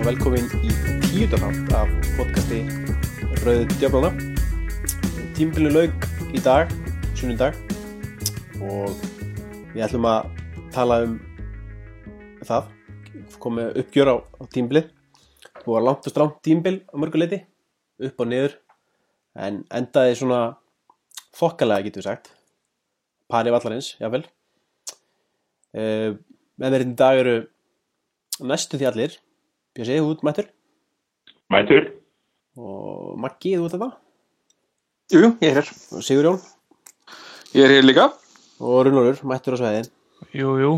Og velkomin í tíutarnátt af podcasti Rauðu Djöflana. Tímbilinu laug í dag, sunnundag og við ætlum að tala um það, komið uppgjör á, á tímbilið. Það var langt og stránt tímbil á mörguleiti, upp og niður, en endaði svona þokkalega getur við sagt, pari vallarins, jáfnvel. Uh, með mér í dag eru næstu því allir Björsi, þú ert mættur Mætur? og Maggi, þú ert þetta Jú, jú, ég er hér. og Sigurjón Ég er hér líka. og Runnólfur, mættur á sveiðin Jú, jú.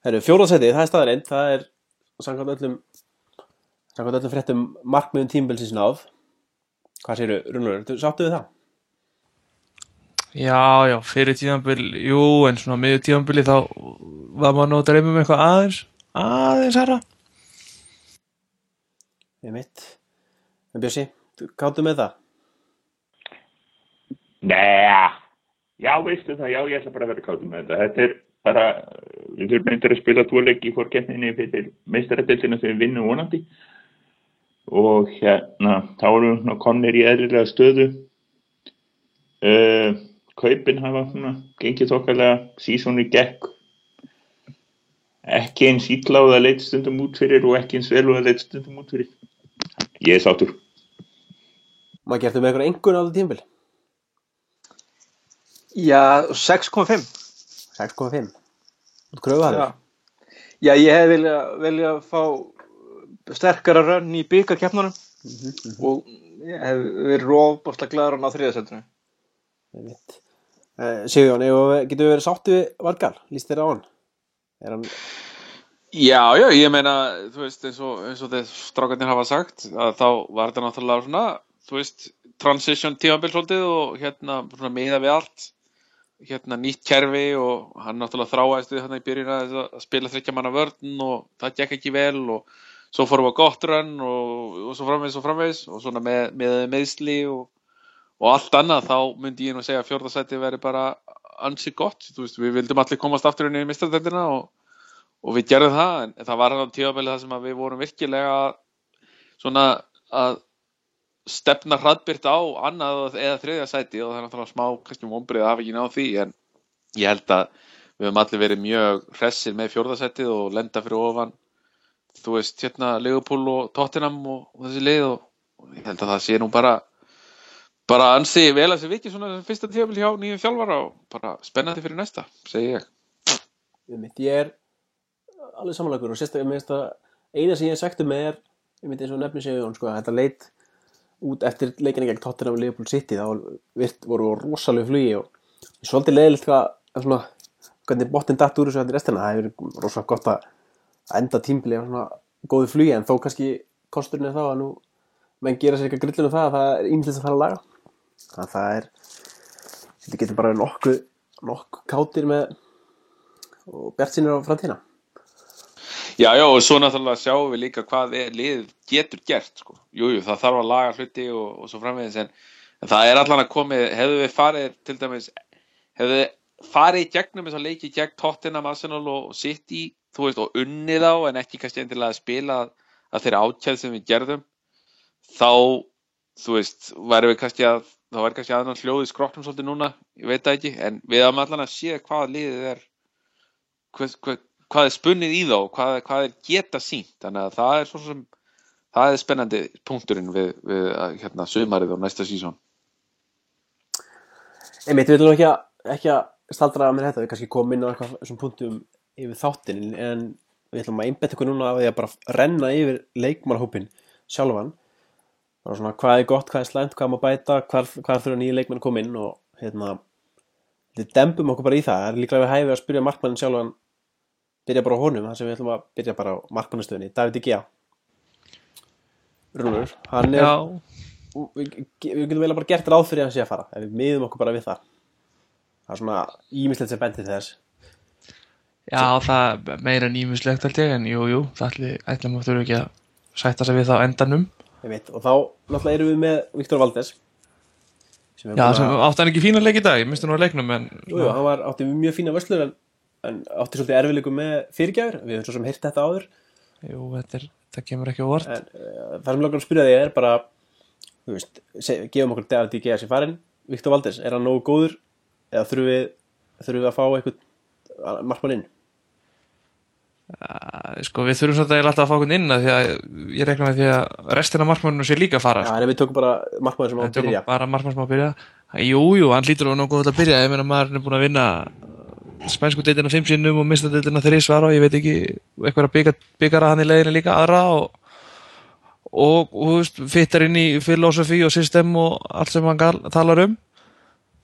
Það eru fjóðarsætið, það er staðarinn það er samkvæmt öllum samkvæmt öllum fréttum markmiðum tímbilsins náð hvað séru, Runnólfur, þú sáttu við það? Já, já, fyrir tíðanbili, jú, en svona miður tíðanbili þá var maður nú að dreyma um eitthvað aðeins, aðeins herra. Ég mitt en Björsi, káttu með það? Nei, já veistu það, já ég ætla bara að vera kátum með þetta. Þetta er bara, við þurfum eitthvað að spila tvo leik í fórkeppninni fyrir meistaradildina sem við vinnum vonandi og hérna, þá erum við komnir í eðlilega stöðu. Uh, kaupin hafa svona, gengið þokkalega, sísónu gekk ekki eins það leitt stundum út fyrir og ekki eins vel og það leitt stundum út fyrir. Ég er sátur. Maggi, ertu með eitthvað engun á þetta tímbil? Já, 6,5. 6,5 Þú kröfuharður? Já. Já, ég hef vilja, vilja fá sterkara rönn í byggarkeppnunum og ég hef verið rófbárslega glæður mitt uh, Sigurjón, ef- getur við verið sáttu við Vargal? Lýst þér á hann? Er hann Já, já, ég meina, þú veist, eins og, eins og þeir strákarnir hafa sagt, að þá var þetta náttúrulega svona, þú veist, transition tímabil svolítið og hérna svona miða við allt, hérna nýtt kerfi og hann náttúrulega þráaðist við hérna í byrjun að, að spila þryggja manna vörn og það gekk ekki vel og svo fórum við að gott rönn og, og svo framvegis og framvegis og svona með, með meðsli og, og allt annað. Þá myndi ég nú segja að fjórðasæti veri bara ansi gott, þú veist, við vildum allir komast aftur inn í mistardendina og og við gerðum það en það var hann á tíðabili það sem við vorum virkilega svona að stefna hraðbyrt á annað eða þriðja sæti og það er náttúrulega smá kannski vonbrið að hafa ekki náð því en ég held að við höfum allir verið mjög hressir með fjórðasætið og lenda fyrir ofan þú veist hérna Leopold og Tottenham og, og þessi lið og, og ég held að það sé nú bara bara ansi vel að þessi viki svona fyrsta tíðabili hjá nýjum þjálfara og bara spennandi fyrir næsta, segi ég. Ég er alveg samanlegur og sérstaklega með þetta eina sem ég hef sagt um er ég myndi eins og nefni séu sko, að þetta leit út eftir leikinni gegn Tottenham og Liverpool City þá voru við rosalega flugi og svolítið leiðilegt hvað svona, hvernig botnin datt úr þessu hætti restina. Það hefur verið rosalega gott að enda tímbili á svona góðu flugi en þó kannski kosturinn er þá að nú menn gera sér eitthvað grillinu það að það er ímyndilegt að fara að laga. Þannig að það er þetta getur bara nokkuð nokkuð kátir með og bjart sínir á framtíðina Já, já, og svo náttúrulega sjáum við líka hvað liðið getur gert, sko. Jú, jú, það þarf að laga hluti og, og svo framvegis, en, en það er allan að komið, hefðu við farið, til dæmis, hefðu við farið í gegnum þess að leiki gegn Tottenham, Arsenal og City, þú veist, og unnið á, en ekki kannski endilega að spila að þeirra ákjæð sem við gerðum, þá, þú veist, væri við kannski að, þá væri kannski aðeins hljóðið skroknum svolítið núna, ég veit það ekki, en við hafum allan að sé hvað liðið er, hvað, hvað, hvað er spunnið í þá, hvað, hvað er geta sínt, þannig að það er sem það er spennandi punkturinn við, við að, hérna, sumarið og næsta sísón. Einmitt, við viljum ekki að, ekki að staldra með þetta, við kannski komum inn á eitthvað þessum punktum yfir þáttinn en við ætlum að einbetta ykkur núna á því að bara renna yfir leikmannhópin sjálfan. Svona hvað er gott, hvað er slæmt, hvað má bæta hvað, hvað þurfa nýja leikmann að koma inn og hérna við dembum okkur bara í það, það er líklega við hæfið að spyrja markmannin sjálfan byrja bara á honum, þar sem við ætlum að byrja bara á markmannistöðinni, David Igea Rúnur, hann er við, við getum vel bara gert ráð fyrir að hann sé að fara ef við miðum okkur bara við það. Það er svona ímislegt sem bendir til þess. Já, það meira en ímislegt held ég, en jú, jú, það ætli, ætlum að þurfa ekki að sætta sig við það á endanum. ég veit, og þá náttúrulega erum við með Viktor Valdes sem Já, að- átti hann ekki fína leik í dag, ég misti nú að leiknum, en jú, jú, hann var, átti mjög fína vöslur en, en átti svolítið erfiðleikum með fyrirgjafur við höfum svo sem heyrt þetta áður. Jú, þetta, er, þetta kemur ekki á vort en uh, það sem langar að spyrja því er bara þú veist, gefum okkur David D.G. sem farin, Viktor Valdis, er hann nógu góður? Eða þurfum við þurfum við að fá eitthvað markmann inn? Uh, sko við þurfum svolítið alltaf að fá okkur inn að því að ég rekna með því að restina markmanninu sé líka að fara Já, en ef við tökum bara markmann sem á En að byrja. að Jú, jú, hann lítur á nokkuð að byrja. Ég meina maður er búin að vinna spænsku deitina fimm sinnum og mista deitina þrísvar og ég veit ekki eitthvað að byggara hann í leiðinu líka aðra og og, og fittar inn í filosofi og system og allt sem hann talar um.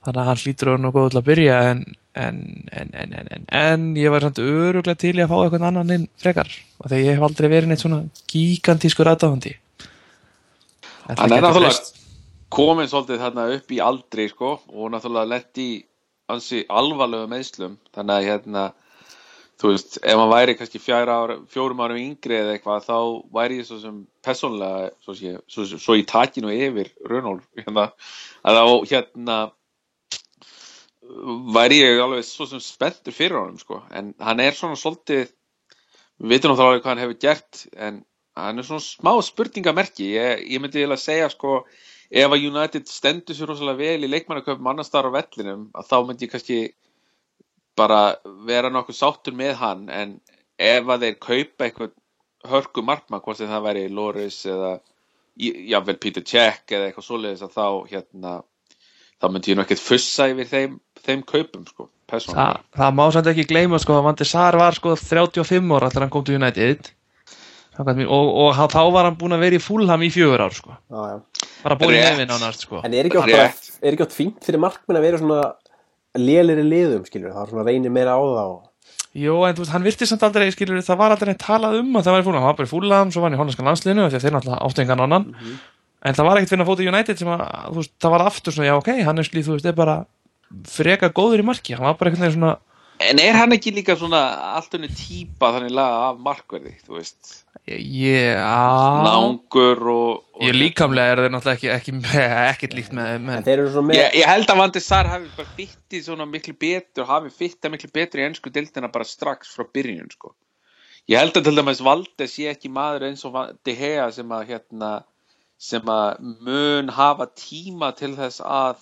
Þannig að hann lítur á nokkuð að byrja en en, en, en, en, en, en ég var samt öruglega til að fá eitthvað annan inn frekar og þegar ég hef aldrei verið neitt svona gigantískur aðdáðandi Hann er náttúrulega komin svolítið þarna upp í aldri sko og náttúrulega lett í ansi alvarlegu meðslum þannig að hérna þú veist, ef hann væri kannski ára, fjórum árum yngri eða eitthvað þá væri ég svo sem personlega svo, sé, svo, svo, í takinu yfir Runól hérna, að þá hérna væri ég alveg svo sem spenntur fyrir honum sko. En hann er svona svolítið við veitum náttúrulega alveg hvað hann hefur gert en hann er svona smá spurningamerki. Ég, ég myndi eiginlega segja sko ef að United stendur sér rosalega vel í leikmannaköpum annars þar á vellinum þá myndi ég kannski bara vera nokkuð sáttur með hann en ef að þeir kaupa eitthvað hörku markmann hvort sem það væri Loris eða jável Peter Cech eða eitthvað svoleiðis að þá hérna þá myndi ég ekkert fussa yfir þeim, þeim kaupum sko, Þa, það má samt ekki gleyma sko að Vandi Sar var sko 35 ára allir hann kom til United og, og hann- þá var hann búin að vera í Fulham í fjögur ár sko. Já, já. bara búin í nefin ánast sko. En er ekki oft, bara, Rétt. er ekki oft fínt fyrir markmenn að vera svona lélir í liðum, skilur það er svona reynir meira á það og... Jó, en þú veist, hann virti samt aldrei, skilur það var aldrei talað um að það var í Fulham. Hann var bara í Fulham, svo var hann í hollenskan landsliðinu af því að þeir náttúrulega áttu engan annan. En það var ekkert fyrir að fóta United sem að, þú veist, það var aftur svona, já ok, hann er skilur, þú veist, er bara freka góður í marki, hann var bara veginn svona En er hann ekki líka svona allt henni típa þannig laga af markverði, þú veist, ég, á langur og... og ég líkamlega er þeir náttúrulega ekki, ekki, ekkert líkt með, En með þeir eru svona með Ég, ég held að Vandi Sar hafi bara fyttið svona miklu betur, hafi fyttið miklu betur í ennsku dildina bara strax frá byrjun, sko. Ég held að til dæmis Valdes sé ekki maður eins og De Gea sem að hérna, sem að mun hafa tíma til þess að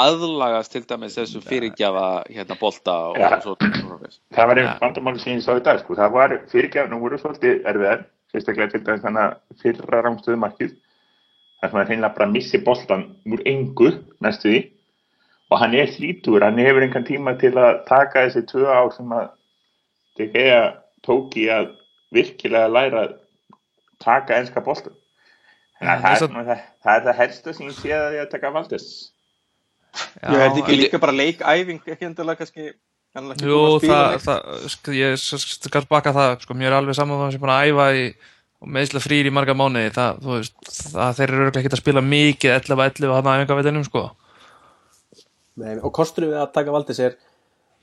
aðlagast til dæmis þessu fyrirgjafa hérna bolta og, Ja. svona. Það var einn vandamáli sem ég sá í dag, sko. Það var fyrirgefnum voru svolítið erfiðar, sérstaklega til dæmis þannig að fyrra rángstöðu markið. Það sem að hreinlega bara missi boltan úr engu næstu því. Og hann er þrítur, hann hefur engan tíma til að taka þessi tvö ár sem að DGA tók í að virkilega læra að taka enska boltan. Að það, er að- svona það, það er það helsta sem ég sé að því að taka Valdes. Ég held ekki líka bara leikæfing ekki endilega kannski er Jú, að það, það, ég skal baka það upp, sko, mér er alveg saman það sem búin að æfa í og meðsla frýr í marga mánuði það, þú veist, það, þeir eru örugglega ekki að spila mikið 11-11 á þarna æfingavellinum, sko Nei, og kosturinn við að taka Valdis er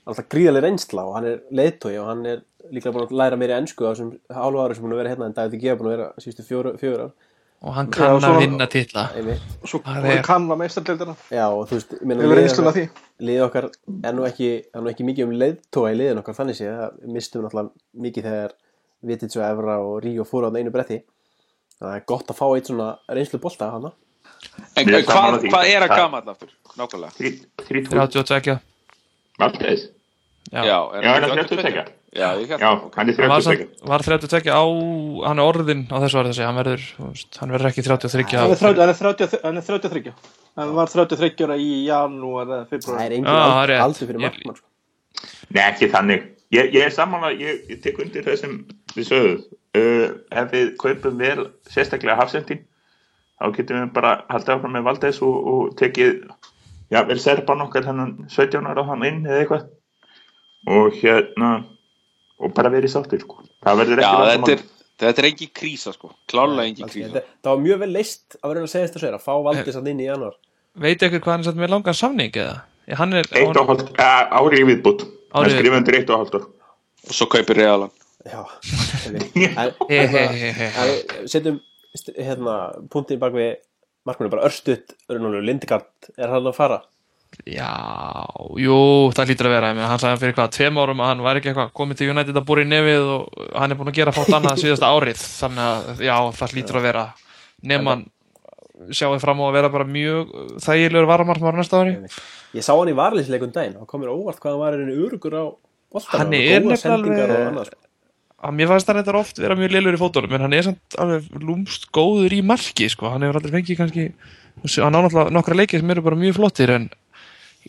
alltaf gríðaleg reynsla og hann er leiðtói og hann er líklega búin að læra meira ennsku á þessum hálfu ári sem búin að vera hérna en David G. er búin að vera síðustu fjóru, fjóru ár og hann Já, kann að vinna titla einmitt. og svo Það er- kann að meistardildina Já, og þú veist, ég meina, hefur liðið reynsluna okkar- er nú ekki, er nú ekki mikið um leiðtóa í liðin okkar þannig séð, það mistum náttúrulega mikið þegar Vitits og Evra og Ríó fóru á það einu bretti það er gott að fá eitt svona reynslu bolta hana En hvað, hvað er að Það- gamall aftur? Nákvæmlega. Þrítúr, 32 Valdes. já, Já, er er 32? 32. Já, ég Já, það. ok. hann er hann var, 32. samt, var 32 á hann er orðin á þessu var þessi hann verður, hann verður ekki 33 hann er á- 30 hann er 30 hann er 33 hann var 33 ára í janúar eða það februar er það er ald- rétt. aldur fyrir markmann sko. Nei, ekki þannig. Ég, ég er samanlega, ég, ég tek undir það sem við sögum. Uh, ef við kaupum vel sérstaklega hafsendin, þá getum við bara haldið áfram með Valdes og, og tekið, já, vel serban okkar þennan 17 ára á hann inn eða eitthvað. Og hérna, og bara verið sáttir, sko. Það verður Já, ekki þetta vandamál. er, þetta er engin krísa, sko. Klálega engin krísa. Þetta- það var mjög vel leist að vera að segja þetta er að fá Valdis að inn í januar veit ykkur hvað hann er satt með langan samning eða er Eitt og hálft, uh, ári í viðbútt. Hann Árið- skrifa undir eitt og hálft ár. Og svo kaupir realan. St- hérna, punktinn bak við markmannu bara örstuðt Lindegard er hann að fara Já, jú, það lítur að vera hann sagði fyrir hvað, tveim árum að hann væri ekki eitthvað komið til United að búra í nefið og hann er búin að gera fátt annað síðasta árið þannig að já, það lítur að vera nefn sjáði fram á að vera bara mjög þægilegur varamarkmaður næsta ári Ég sá hann í varlýsleikum daginn og kom mér óvart hvað hann var einhverju urugur á boltanum Hann er nefnilega sko. mér fannst hann þetta oft vera mjög leilur í fótunum en hann er samt alveg lúmst góður í marki sko. hann hefur aldrei fengið kannski hann á náttúrulega nokkra leikið sem eru bara mjög flottir en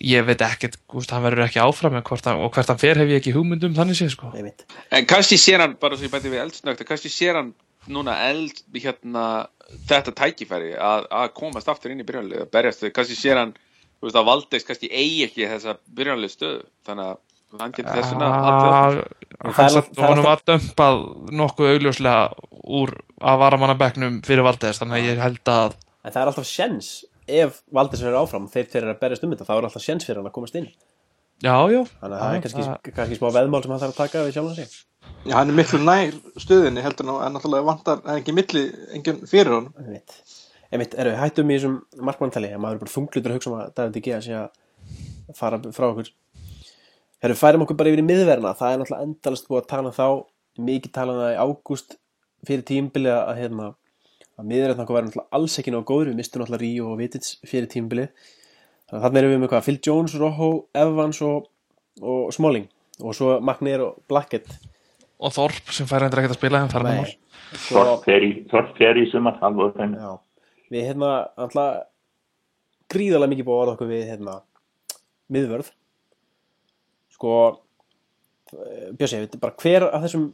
ég veit ekkert úst, hann verður ekki áfram hann, og hvert hann fer hef ég ekki hugmyndum þannig sé sko. En kannski sér hann, bara svo ég bæti við eldsnögt, kannski sér hann núna eld, hérna, þetta tækifæri að, að komast aftur inn í byrjanlið að berjast, kannski sér hann, þú veist, að Valdeis kannski eigi ekki þessa byrjanlið stöðu, þannig að hann getur þessuna hann var dömpað nokkuð augljóslega úr að varamannabekknum fyrir Valdes þannig að ég held að En það er alltaf sjens ef Valdis verður áfram þeir þeir eru að berjast um þetta, þá er alltaf sjens fyrir hann að komast inn. Já, já, Þannig að það er kannski, kannski smá veðmál sem hann þarf að taka við sjálfan sig. Já, hann er miklu nær stöðinni heldur en, en náttúrulega vantar en ekki milli, engin fyrir hann Einmitt. Einmitt, erum við hættum í þessum markmanntali að maður er bara þunglutur að hugsa um að David G. sé að fara frá okkur. Erum við færum okkur bara yfir í miðverna það er náttúrulega endalast búið að tala þá mikið talað um í ágúst fyrir tímbili að hérna að miðverðin okkur væri alls ekki nóg góður við mistum náttúrulega Ríó og Vitits fyrir tímbili þannig að þarna erum við með hvað Phil Jones, Rojo, Evans og, og Smalling. Og svo Magnér og Blackett. Og Þorp sem fær endur ekkert að spila Þorp fer í, Þorp fer í sumar þannig. Við hérna alltaf gríðarlega mikið búið að orða okkur við hérna miðvörð. Sko eh, Bjössi, við bara hver af þessum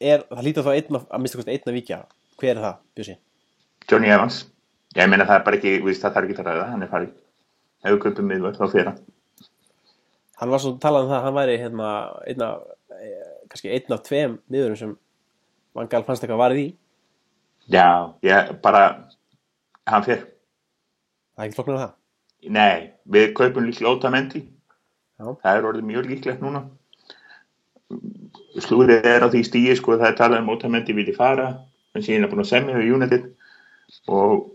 er, það þá einn af, að mista kosti einn að víkja hver er það, Bjössi? Johnny Evans. Ég meina það er bara ekki, víst, það þarf ekki að ræða hann er farið, ef við köpum miðvörð þá fer hann. Hann var svo talað um það að hann væri hérna einn af, eh, kannski einn af tveim miðvörum sem Vangal fannst eitthvað varð í. Já, ég bara hann fer, það er ekki flokknar það. Nei við kaupum líklega Otamendi Já. það er orðið mjög líklegt núna. Slúrið er á því stíi sko það er talað um Otamendi vilji fara en síðan er búin að semja við United og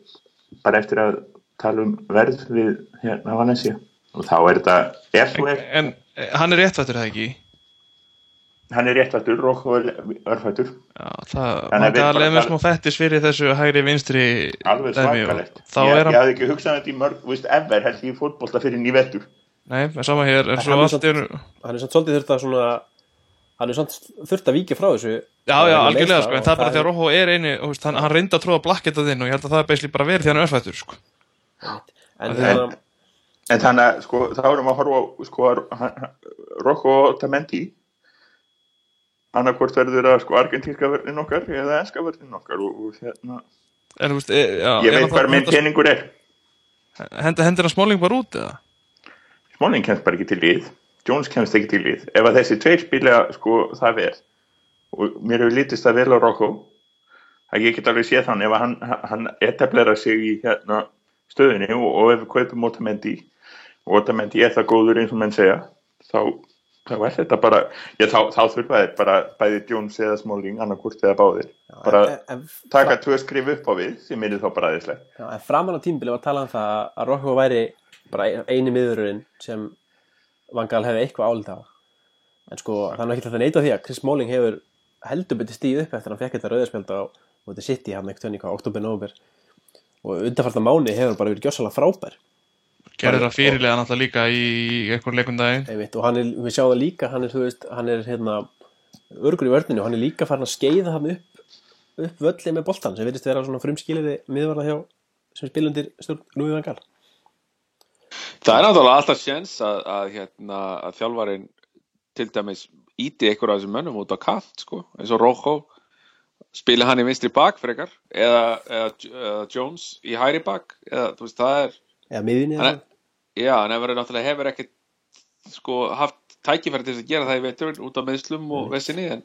bara eftir að tala um verð við hérna Valencia. Og þá er þetta ef þú er, en eh, hann er réttvættur það ekki? Hann er réttvættur og örfættur. Já, það Þannig að við mér tala- smá fettis fyrir þessu hægri vinstri alveg svakalegt. þá ég, er ég hafði ekki hugsað þetta í mörg, þú veist, ever held ég í fótbolta fyrir nývettur nei, með sama hér en En svo hann er samt- er er svolítið þurft að svona hann er samt þurft að víkja frá þessu Já, já, Vegna algjörlega, sko, en það er bara því að Róhó er eini, og, veist, hann, hann reyndi að tróða blakketað inn og ég held að það er beisli bara verið því hann er örfættur, sko. en En- en þannig að sko, þá erum að horfa á sko, Rocco Otamendi. Annarkvort verður það sko argentínska verðin okkar eða enska verðin okkar og, og hérna, En, þú veist, e, já, ég er veit hvað minn peningur er. Henda hendur hann smáling bara út, eða? Smáling kemst bara ekki til lið Jones kemst ekki til lið ef að þessi tveir spila sko það vel og mér hefur lítist það vel á Rocco að ég get alveg séð þannig ef að hann, hann etablera sig í hérna stöðinni og, og ef við kaupum Otamendi og Otamendi er það góður eins og menn segja þá, þá er þetta bara já, þá, þá þurfa þeir bara bæði Jones eða Smáling annarkvort eða báðir. Bara en, en, taka tvö skrif upp á við sem er þá bara aðeinslega Já, en framan á tímbili var talað um það að Rocco væri bara eini miðurinn sem Vangal hefði eitthvað álita á. En sko, það nú ekki þetta neita því að Chris Smalling hefur heldur betið stíð upp eftir að hann fekk þetta rauðarspjald á þetta sitt í hann eitthvað tönni hvað, oktober, november og undanfarta mánu hefur bara verið gjössalega frábær Gerður það fyrirlega náttúrulega líka í einhvern leikundagi. og hann er, við sjáum það líka hann er, veist, hann er hérna örgur í vörninu og hann er líka farin að skeiða hann upp, upp völlið með boltan sem verðist vera svona frumskiliði miðvarða hjá sem spilundir stjórn Lúi Vangal Það er náttúrulega alltaf sjens að, að, hérna, að þjálfarin til dæmis íti einhver af þessum mönnum út á kant sko, eins og Rojo. Spila hann í vinstri bak frekar eða, eða, eða Jones í hæri bak eða þú veist það er eða miðinni Hann er- já, en ef verður náttúrulega hefur ekkert sko haft tækifæri til þess að gera það í vetur út af meðslum og vesinni en,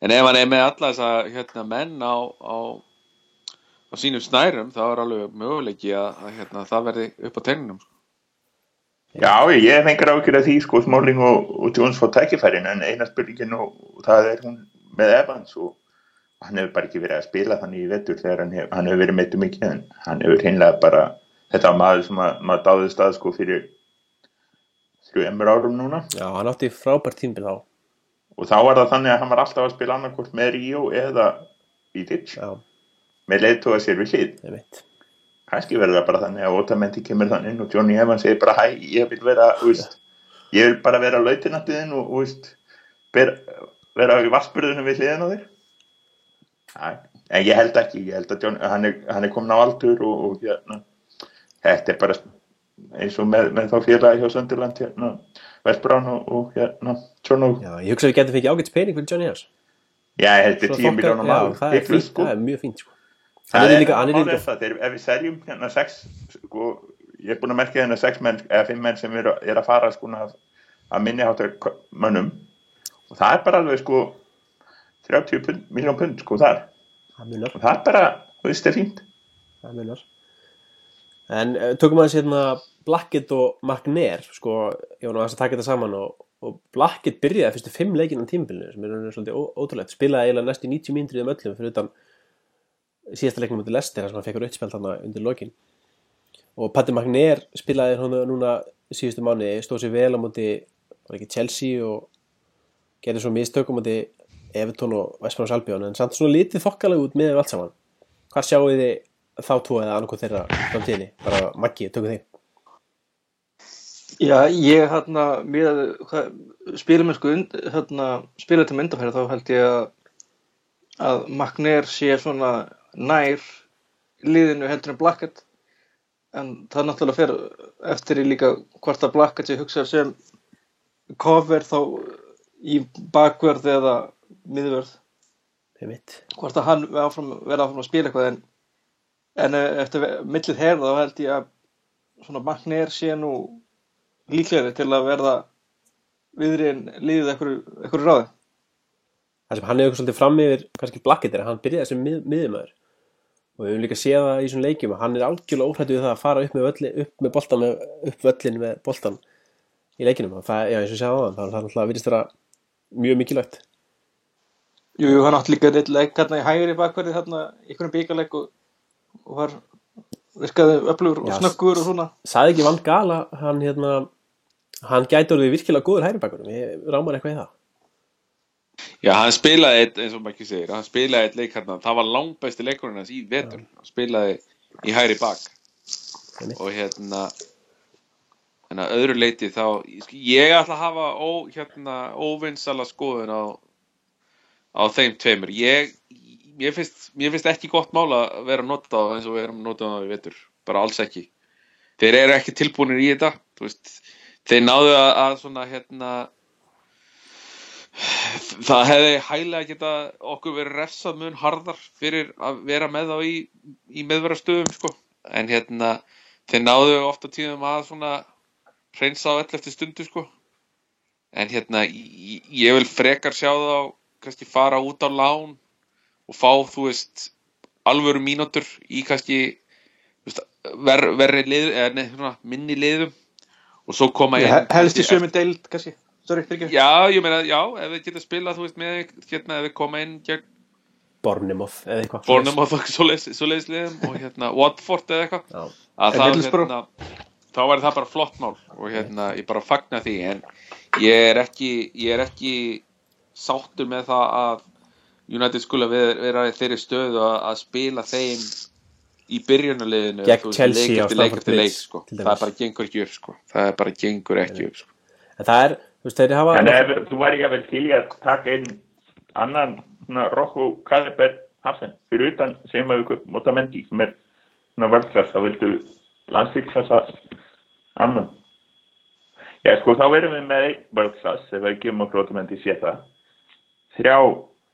en ef hann er með alla þessa hérna, menn á, á, á sínum snærum þá er alveg möguleiki að, að hérna, það verði upp á tegninum sko. Já, ég hef engar ákjör að því sko Smáling og, og Jones fá tækifærin en eina spurningin og, og það er hún með Evans og hann hefur bara ekki verið að spila þannig í vettur þegar hann, hef, hann hefur verið meittu mikið en hann hefur hinnlega bara þetta maður sem að, maður dáði stað sko fyrir þrjumur árum núna. Já, hann átti frábært tímbil þá. Og þá var það þannig að hann var alltaf að spila annarkvort með Ríó eða Já, með leiðtóða sér við veit kannski verður það bara þannig að Otamendi kemur þannig inn og Johnny Evans segir bara hæ, ég vil vera úst, ég vil bara vera lautinattiðin og úst, ber, vera í vassburðunum við hliðin á þér. Æ, en ég held ekki ég held að John, hann, er, hann er komin á aldur og, og hérna, þetta er bara eins og með, með þá félagi hjá Sönderland hérna, Vestbrán og, og hérna, Tjónó já, Já, ég hugsa að við getum fengið ágætt pening fyrir Johnny Evans. Svo þetta 10 þokkar- miljónum Já, áður er það er mjög fínt sko. Það er er líka, er málið líka það, þeir, ef við serjum hérna sex, sko, ég er búin að merkja hérna sex menn, eða fimm menn sem er, er að fara sko að, að minni háttar mönnum. Og það er bara alveg sko 30 pund, miljón pund sko þar. Það munar, og það er bara, þú veist, það er fínt. Það munar En uh, tökum aðeins hérna Blackett og McNair sko, ég aðeins að taka þetta saman og, og Blackett byrjaði fyrstu fimm leikinn á tímabilinu sem er svolítið ótrúlegt. Spilaði eiginlega næstu 90 mínútur í þeim öllum fyrir utan síðasta leiknum í Lester þar sem hann fekk rauðspjald þarna undir lokin. Og Patti McNair spilaði hún núna síðustu mánu stóð sér vel á ekki Chelsea og gerði svo mistök á móti Everton og Vestmanns Albion en samt svona lítið þokkalega út með allt saman. Hvað sjáu þið þá tvo eða annarkoð þeirra framtíðinni? Bara Maggi, tökum þig. Já, ég hérna með spilamennsku hérna, spilatum undanfæri þá held ég að að Magnér sé svona nær liðinu heldur en Blackett. En það náttúrulega fer eftir í líka hvort að Blackett sé hugsað sem cover þá í bakverð eða miðverð ég hvort að hann verði áfram, áfram að spila eitthvað en, en eh, eftir millið herð þá held ég að svona Magnér sé nú líklegri til að verða viðriðin liðið eitthvað ráði. Það sem hann hefur svolítið fram yfir kannski Blackett er að hann byrjaði sem mið, miðumæður og við höfum líka séð það í svona leikjum að hann er algjörlega óhrættu við það að fara upp með, völli, upp með boltan með, upp völlin með boltan í leikinum það, já, eins og segði á það það er alltaf að virðist vera mjög mikilvægt. Jú, jú, hann átt líka eitt leik hérna í hægri bakverði hérna einhvern byggarleik og, og var virkaði öflugur og Já, snöggur og svona. Saði ekki Van Gala hann hérna hann gæti orðið virkilega góður hægri bakur ég rámar eitthvað í það Já, hann spilaði eitt, eins og ekki segir, hann spilaði eitt leik hérna, það var langbæsti leikurinn hans í vetur, hann spilaði í hægri bak. Einmitt. og hérna, að öðru leiti þá, ég ætla að hafa ó, hérna, óvinnsala skoðun á, á þeim tveimur, ég, mér finnst, mér finnst ekki gott mál að vera notað eins og við erum notað á í vetur, bara alls ekki, þeir eru ekki tilbúinir í þetta, þú veist, þeir náðu að, að svona, hérna, það hefði hæglega geta okkur verið refsað mun harðar fyrir að vera með þá í, í meðverastöðum sko. en hérna þeir náðu ofta tíðum að svona hreinsa á ell eftir stundu sko. en hérna ég, ég vil frekar sjá þá kannski fara út á lán og fá þú veist alvöru mínútur í kannski veist, ver, verri lið, eða, nei, minni liðum og svo koma inn helst í sömu deild kannski Sorry, fyrir Já, ég meina, já, ef við getum spilað, þú veist, með, hérna, ef við koma inn gegn Bournemouth eða eitthvað Bournemouth og svoleiðis liðum og hérna, Watford eða eitthvað, Já. að En það, Middlesbrough? hérna, þá væri það bara flott mál og hérna, ég bara fagna því, en ég er ekki, ég er ekki sáttur með það að United skula vera, í þeirri stöðu að, að spila þeim í byrjunarliðinu Gegn Chelsea leik á eftir leik Stamford eftir leik, Bridge, sko. það bara gengur ekki upp, sko. það er bara gengur ekki upp, sko. en það er, veist, En ef þú væri ekki að vel til í að taka inn annan Rokko Kaliber Hafsen fyrir utan sem að við Motamendi sem er svona völdklass þá vildu landsvíklassa annan. Já sko þá verðum við með einn völdklass ef við gefum okkur Motamendi sé það. Þrjá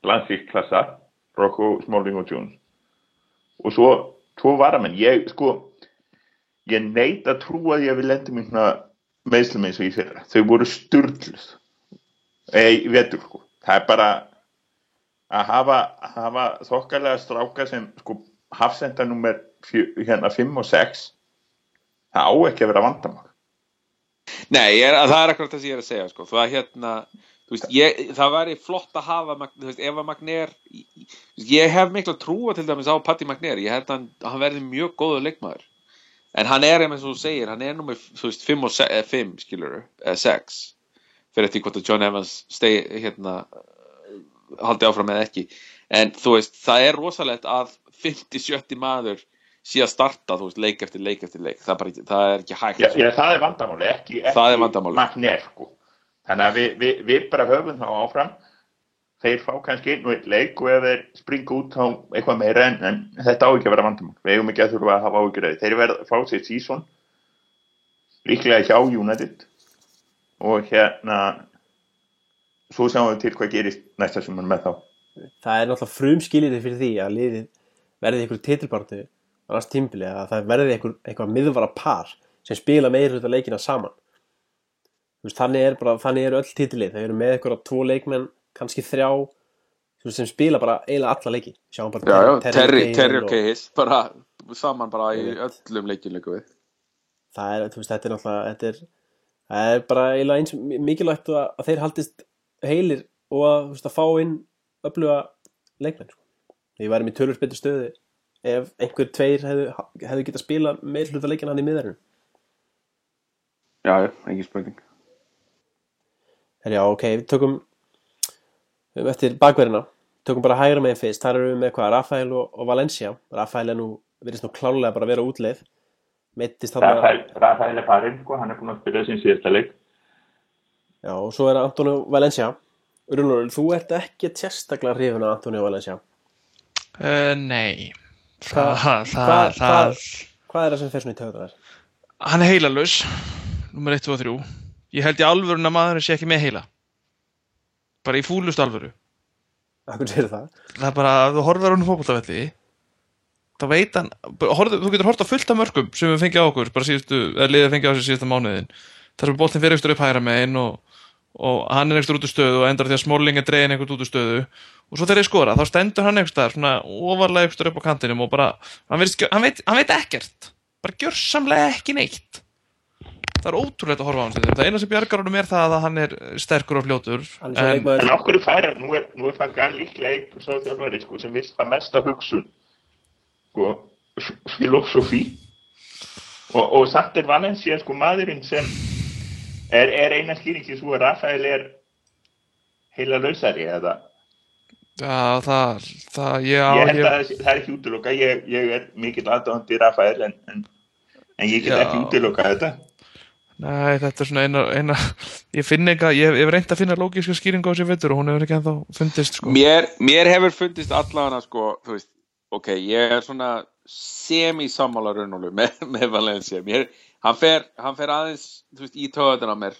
landsvíklassa Rokko, Smalling og Jones og svo tvo varamenn. Ég sko ég neit að trúa því að við lendum í svona meðslum eins og í fyrra. Þau voru sturgluð. Eða í vetur, sko. Það er bara að hafa, hafa þokkalega stráka sem, sko, hafsenda nummer hérna 5 og 6. Það á ekki að vera vandamál. Nei, ég er, það er akkurat það sem ég er að segja sko. það, hérna, veist, ég, það væri flott að hafa veist, ef að Magnér ég hef mikla trúa til dæmis á Patti Magnér ég held að hann, hann verði mjög góður leikmaður en hann er eins og þú segir, hann er nummer þú veist, 5 og 5 skilur eða 6 fyrir eftir hvort að John Evans stay, hérna haldi áfram eða ekki en þú veist, það er rosalegt að 50-70 maður sé að starta, þú veist, leik eftir leik eftir leik það er, bara, það er ekki hægt Já, já, það er vandamáli, ekki, ekki. Magnér, sko. Þannig að við, við, við bara höfum þá áfram. Þeir fá kannski einn og einn leik og ef þeir springa út þá eitthvað meira en, en þetta á ekki að vera vandamál. Við eigum ekki að þurfa að hafa áhyggjur af því. Þeir verða fá sér sísón, líklega hjá United og hérna svo sjáum við til hvað gerist næsta sem með þá. það er náttúrulega frumskilirði fyrir því að liðið verði ykkur titilbartu annars tímbili að það verði ykkur eitthvað miðvara par sem spila meira hluta leikina saman veist, þannig er bara, þannig eru öll titilið þau eru með ykkur tvo leikmenn, kannski þrjá sem spila bara eiginlega alla leiki. Sjáum bara já, já, Terry, Terry og Cahill bara saman bara í öllum leikum við. Það er, þú veist, þetta er náttúrulega þetta er, það er bara eiginlega eins mikilvægt að, að þeir haldist heilir og að, þú veist, að fá inn öfluga leikmenn sko. ég væri með tölur betur stöðu ef einhver tveir hefðu, hefðu getað spila meir hluta leikin hann í miðarinn já, já, engin spurning. Herjá, ok, við tökum um, eftir bakverðina. Tökum bara hægra meginn fyrst, þar erum við með hvað Rafael og, og Valencia. Rafael er nú, virðist nú klálega bara að vera útleið. Meittist þarna Rafael Rafael er farinn, sko, hann er búin að spila sín síðasta leik. Já, og svo er Antonio Valencia. Rúnur, þú ert ekki sérstaklega hrifin af Antonio Valencia? Uh, nei. Hvað- það, það, hvað- það, Hvað er það sem fer svona í töðunar þér? hann er heilalus nummer 1, 2 og 3 ég held í alvörun að maðurinn sé ekki með heila bara í fúlust alvöru. Sér það? það er bara að þú horfður á hann fótboltavelli þá veit hann horfðu, þú getur á fullt af mörgum sem við fengið á okkur bara síðustu, eða liðið fengið á sig síðusta mánuðin þar sem boltin fyrir ekstra upp hægra megin og, og hann er ekstra út úr stöðu og endar því að Smalling er dregin einhvern út úr stöðu. Og svo þegar þeir skora, þá stendur hann ekstra svona ofarlega ekstra upp á kantinum og bara hann, virðist, hann, veit, hann veit ekkert bara gjörsamlega ekki neitt það er ótrúlegt að horfa á hann stundum. það eina sem bjargar honum er það að hann er sterkur og fljótur en, En okkur er færa, nú er, nú er það gæl líklega einhver svo þjálfari, sko, sem vist það mesta hugsun, sko, filosofi. Og, og samt er Valencia, sko, maðurinn sem er, er eina skýringi svo að Rafael er heila lausari, eða Já, það, það, já, ég held ég, að það, sé- það er ekki útiloka, ég, ég er mikill aðdáðandi Rafael, en, en, en ég get Já. ekki útiloka þetta. Nei, þetta er svona eina, eina ég finn eitthvað, ég hef- reynt að finna lógíska skýringu á sér veitur og hún hefur ekki ennþá fundist sko. mér, mér hefur fundist allavega sko, þú veist, ok, ég er svona semi-sammála raunólu með, með Valencia. Mér, hann, fer, hann fer aðeins þú veist, í töðun á mér.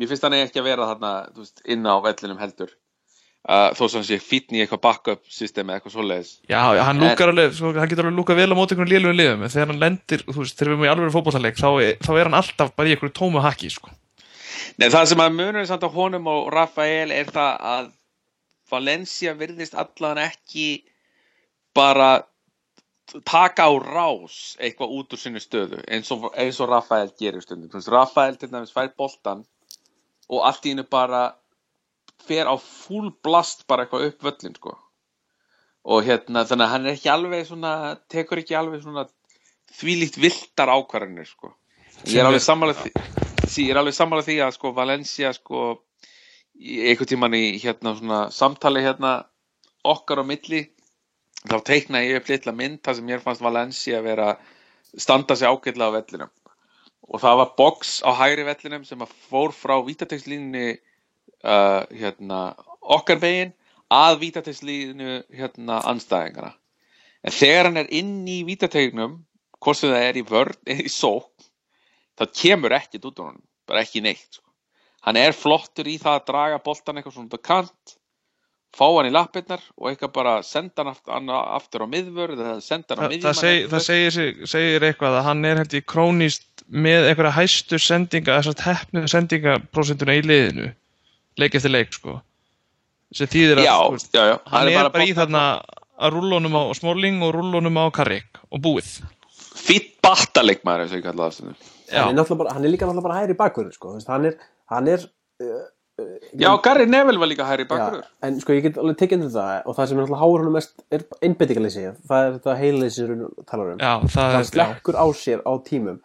Mér finnst hann ekki að vera þarna þú veist, inn á vellinum heldur uh, þó sem sé fítn í eitthvað backup systemi eitthvað svoleiðis Já, já, hann En- alveg, sko, hann getur alveg lúkað vel á móti einhvern lélugum liðum en þegar hann lendir, þú veist, þegar við erum í alveg fótbollaleik þá, þá er hann alltaf bara í einhverju tómu hakki sko. Nei, það sem að munur samt á honum og Rafael er það að Valencia virðist allan ekki bara taka á rás eitthvað út úr sinni stöðu eins og, eins og Rafael gerir stundum. Rafael til dæmis fær boltan og allt í hennu bara fer á full blast bara eitthvað upp völlin sko. Og hérna, þannig að hann er ekki alveg svona, tekur ekki alveg svona þvílíkt viltar ákvarðanir sko. Ég er alveg sammála því, ég er alveg sammála því að sko Valencia sko einhvern tímann í hérna svona samtali hérna okkar á milli þá teikna ég upp litla mynd þar sem mér fannst Valencia að vera standa sig ágætlega á vellinum og það var box á hægri vellinum sem að fór frá vítatekslínunni uh, hérna okkar megin að vítatekslínu hérna anstæðingana en þegar hann er inn í vítategnum hvort sem það er í vörn eða í sók það kemur ekkert út á hann bara ekki neitt sko. hann er flottur í það að draga boltan eitthvað svona kant fá hann í lappirnar og eitthvað bara senda hann aftur, aftur á miðvörð eða senda hann á það, miðjumann það, seg, það segir, segir eitthvað að hann er held ég krónist með einhverja hæstu sendinga þess að hefnu sendingaprósentuna í liðinu leik eftir leik sko. Sem þýðir að já, veist, já, já, hann, er bara í bolta- þarna að rúllunum á Smalling og rúllunum á Carrick og búið. Fýtt battalegmaður eins og ég kalla það stundum. hann er, náttúrulega bara, hann er líka náttúrulega bara hægri bakverður sko. Hann er, hann er uh, Já, Gary Neville var líka hæri Já, bakgrur. en sko ég get alveg tekið undir það og það sem er alltaf háur honum mest er einbeitingaleysi það er þetta heileysi sem við talar um. Já, það hann er, slekkur á sér á tímum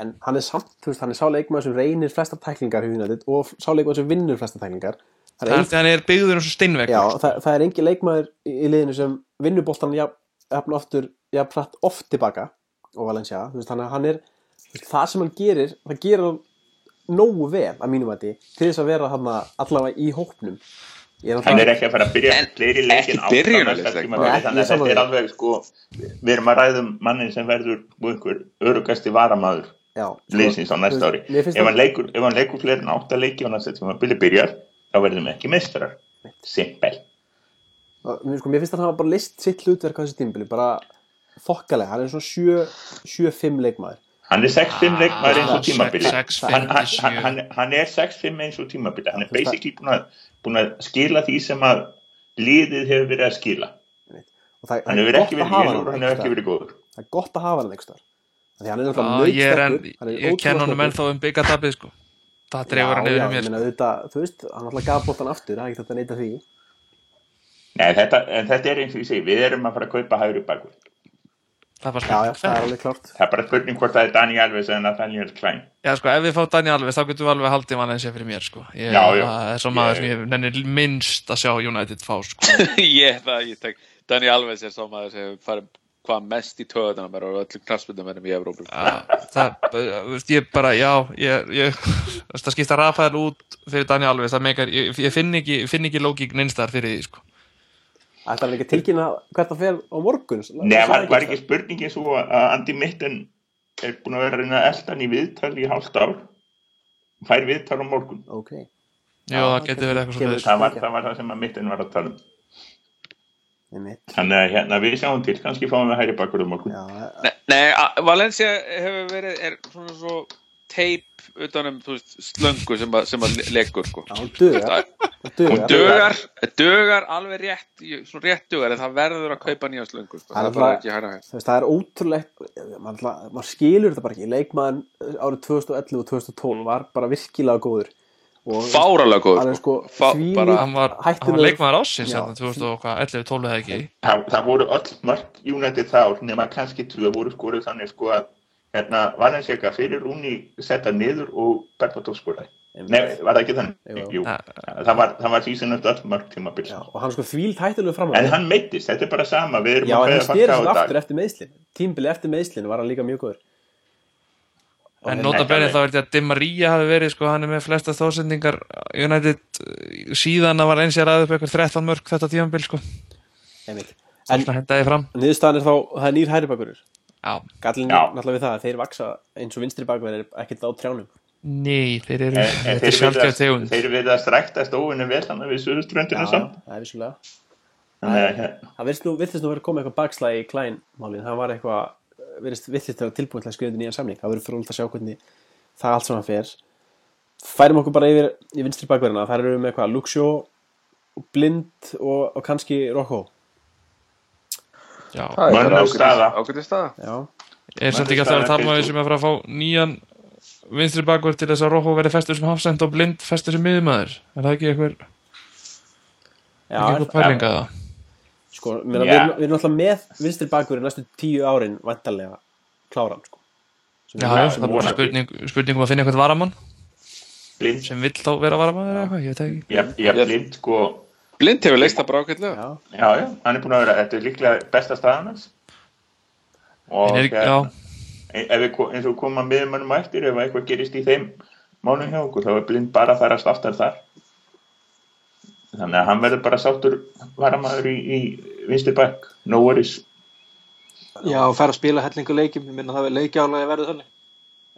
en hann er samt, þú veist, hann er sá leikmaður sem reynir flesta tæklingar hjá United og sá leikmaður sem vinnur flesta tæklingar. Það er, það ein, er, hann er byggður og steinvegg. já, það, það er engin leikmaður í, í liðinu sem vinnur boltan jafn oftur, jafn pratt oft tilbaka og Valencia, þú veist, hann, hann er það sem hann gerir, það gerir hann nógu vel að mínum að til þess að vera hann allavega í er Hann er náttúrulega- ekki að fara að byrja fleiri leikin Nei, þannig að þetta er því. alveg sko við erum að ræðum mannin sem verður einhver örugasti sko, liðsins á næsta ári. ef hann leikur, ef hann leikur fleiri en átta leiki á næsta tímabili byrjar þá verðum við ekki meistarar. Simpel. Sko, mér finnst að hann bara list sitt hlutverk á þessi tímbili, bara þokkalega, hann er svona 7-5 leikmaður. hann er 6-5 leikmaður eins og tímabili. hann, er 6-5 eins og tímabili. Hann er basically búin að, búin að skila því sem að liðið hefur verið að skila. Og það, hann hefur er ekki að verið góður. Það er gott að hafa hann einhver Því hann er náttúrulega en, hann er ég kenn honum ennþá um byggatapið, sko. Það dreifur hann yfir já, mér, ég sko. meina auðvitað, þú veist, hann alltaf gaf bóttan aftur, það er ekki þetta að neita því. Nei, þetta, en þetta er eins og ég segi, við erum að fara að kaupa hægri bakur Það Já, já, það er alveg klárt. það er bara spurning hvort það er Dani Alves eða Nathaniel Klein Já, sko, ef við fá Daniel Alves, þá getum við alveg haldið Valencia fyrir mér, sko. Ég, Já, já. Það er svo maður sem ég nennir minnst að sjá United fá, sko. ég, það, ég tek, Dani Alves er sá maður sem farið hvað mest í töðuna mér og öllum knastbundum í Evrópu. Já, það, þú veist, ég bara, já, ég, ég, það skipta Rafael út fyrir Daniel Alves, það meikar, ég, ég finn ekki, finn ekki lógík neinstar fyrir því, sko. Ætlar hann ekki að tilkynna hvert það fer á morgun? Nei, var, var ekki spurningin svo að Andy Mitten er búin að vera að reyna að elda hann í viðtal í hálft ár fær viðtal á morgun Ok. Jú, það getur verið eitthvað Kemur- svo það var, það var það sem að Mitten var að tala um. Þannig að hérna við sjáum til kannski fáum við hægri bakur á morgun Já, Nei, nei, Valencia hefur verið, er svona svo teip utanum, þú veist, slöngu sem að, sem að legur, sko. já, hún dugar. Það- Hún dugar, dugar alveg rétt, svona rétt dugar, en það verður að kaupa nýja slöngu, sko. Það er Það er bara bara- ekki hæra hægt. Þú veist, það er ótrúlegt, maður, skilur þetta bara ekki. Leikmaðan árið 2011 og 2012 var bara virkilega góður. Fáralega alveg sko, Fá- þvílík bara- Hann var, var leikmaður ásins, Já. þarna 2011, 12 eða ekki. það, það voru öll mörg United þá nema kannski tvö voru skoruð þannig sko að hérna var hann sérka fyrir Rúni setta niður og Berbatov skoraði Nei, var það ekki þannig? Jú. Það var, það var því sem öll mörg tímabil Já, og hann sko þvílt hættulega fram en hann meittist, þetta er bara sama við erum Já, að en hann kveðja styrði Falcao svo í dag. aftur eftir meðslin Tímbili eftir meðslin var hann líka mjög góður En nota Ekki þá er þetta að Di Maria hafi verið, sko, hann er með flesta þósendingar United eh, síðan að Valencia ræði upp eitthvað 13 mörg þetta tímanbil, sko. En niðurstaðan er þá, það er nýr hæri Já. Gallin Já. náttúrulega við það að þeir vaksa eins og vinstri bakur er ekkert á trjánum. Nei, þeir eru, En, en þetta er þeir virðast- þeir verða strækta stóinu vel þannig við suðuströndinu samt. það er vissulega. Að hérna, Það virðist nú, verið komið eitthvað bakslag í klænmálin Það var eitthvað, virðist virðist að tilbúin til að skrifa undir nýjan samning Það verður fyrir að sjá hvernig það allt svona fer Færum okkur bara yfir í vinstri bakverðina Það eru við með eitthvað Luxjó, Blind og, og kannski Rocco Já. Það er Mönnum staða. ágætið staða. Já, Er samt ekki alltaf að tala maður sem er að fara að fá nýjan vinstri bakvörð til þess að Róhó verði festur sem hafsend og blind festur sem miðumæður? Er það ekki eitthvað, já ekki eitthvað pæling að það? Sko, meina, Já. við, við erum alltaf með vinstri bakverði næstu tíu árin vantarlega kláran sko. Sem Já, er- já, sem það er bara spurning, spurning um að finna eitthvað varamann blind, sem vill þá vera varamann eða eitthvað, ég veit ekki. ég, ég blind sko Blind hefur leist það bara ágætlega. Já, Já, já, hann er búin að vera, þetta er líklega besta staðan hans og er, já, ef við, eins og koma miðmönnum á eftir ef eitthvað gerist í þeim málum hjá okkur þá er blind bara að fara að státtar þar þannig að hann verður bara sáttur varamaður í, í vinstri bæk, no worries Já, og fær að spila hellingu leikjum, ég minna það er leikjálega verið þannig.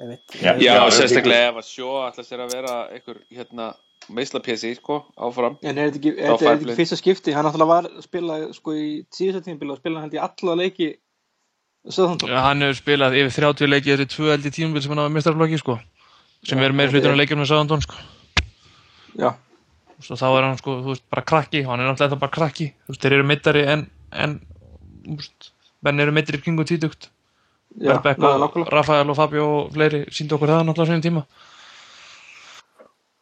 einmitt Já. Já, Já, sérstaklega ef að sjó ætla sér að vera einhver, hérna, meisla PC, sko, áfram. En er þetta ekki, er þetta ekki fyrsta skipti? Hann náttúrulega var að spila, sko, í og spila held ég alla leiki Söðhandum. hann hefur spilað yfir 30 leiki þessi tvö eldi tímabil sem hann hafa mistarflokki, sko sem er meir hlutur en leikjum með Sáðandón, sko Já, og þá er hann, sko, þú veist, bara krakki hann er náttúrulega bara krakki, þú veist, þeir eru mittari en, en, þú veist menn eru mittari í kringu títugt já, Beck ná, og. Rafael og Fabio og fleiri síndu okkur það náttúrulega sínum tíma.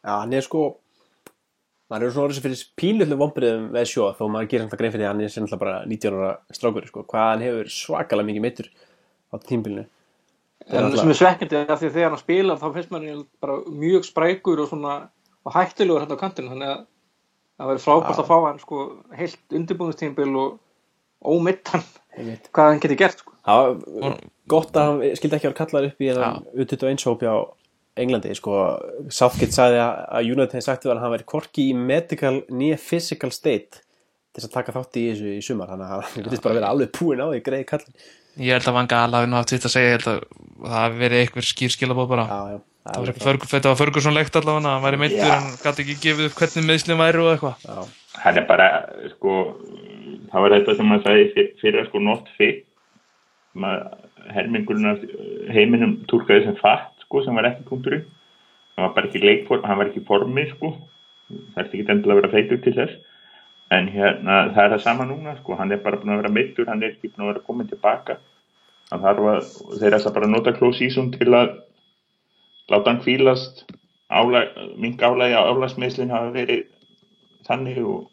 Já, hann er sko maður er svona orðið sem fyrir pínlutlu vombriðum við sjó þó maður gerir alltaf grein fyrir því að hann er sem alltaf bara 19 ára strákur sko, hvað hann hefur svakalega mikið meittur á tímbilinu En sem er svekkjandi er að því þegar hann spilar þá finnst maður bara mjög sprækur og svona og hættulegur hérna á kantinu þannig að það verður frábært að fá hann sko heilt undirbúðustímbil og ómittan hvað hann getur gert sko. það var gott að hann skildi ekki að vera kallar upp í þennan U21 hópi á Englandi sko, Southgate sagði að að United hefði sagt að hann væri korki í medical nýja physical state til þess að taka þátt í þessu í sumar þannig að hann virðist bara vera alveg púin á því greið kallin Ég held að Van Gaal hafi nú haft sitt að segja, ég held að það hafi verið eitthvað skýr skilabóð bara. já, já, Það var Ferg- Þetta var Ferguson-legt allavega, hann væri meittur, Já. hann gæti ekki gefið upp hvernig meðslum væri og eitthvað. já, hann er bara sko það var þetta sem maður sagði fyr- fyrir að sko not fit. Hermingurinn af heiminum túrkaði sem fatt sko sem var ekki punkturinn. Hann var bara ekki leikform, hann var ekki í formi sko. Það er ekki endilega að vera feitur til þess. En hérna það er það sama núna sko. Hann er bara búin að vera meittur, hann er ekki búin að vera komin tilbaka hann þarf að, þeir ætla bara að nota close season til að láta hann kvílast álag, mink álægi á álagsmeðslinn hafa verið þannig og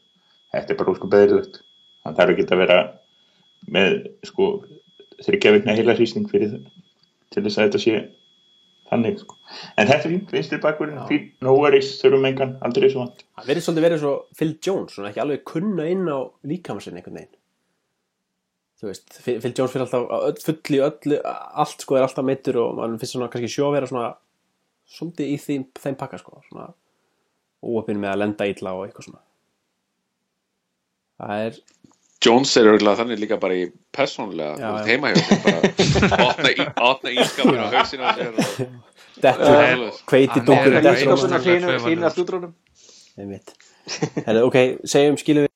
þetta er bara ósku beðilegt hann þarf ekki að vera með sko þryggja vikna heila hrýsting fyrir það til þess að þetta sé þannig sko. en þetta er fínt, vinstri bakkurinn fín, no worries, þurfum engan, aldrei svo vant. Hann verðist svolítið verið svo Phil Jones svona ekki alveg kunna inn á líkamarsinn einhvern veginn. Þú veist, Phil Jones fyrir alltaf full í öllu, allt sko er alltaf meittur og mann finnst svona kannski sjó að vera svona svolítið í þeim, þeim pakka sko svona óöpinn með að lenda illa og eitthvað svona. Það er Jones er örgulega þannig líka bara í persónulega, Já, þú veist já. heima hjá sér bara opna ískapin á hausinu á sér og kveiti hann dunkur er- dettur á Ísskápinn mann. Ískapuna Ísland- hlýnir hlýnir allt útrónum Einmitt. Herðu, ok, segjum við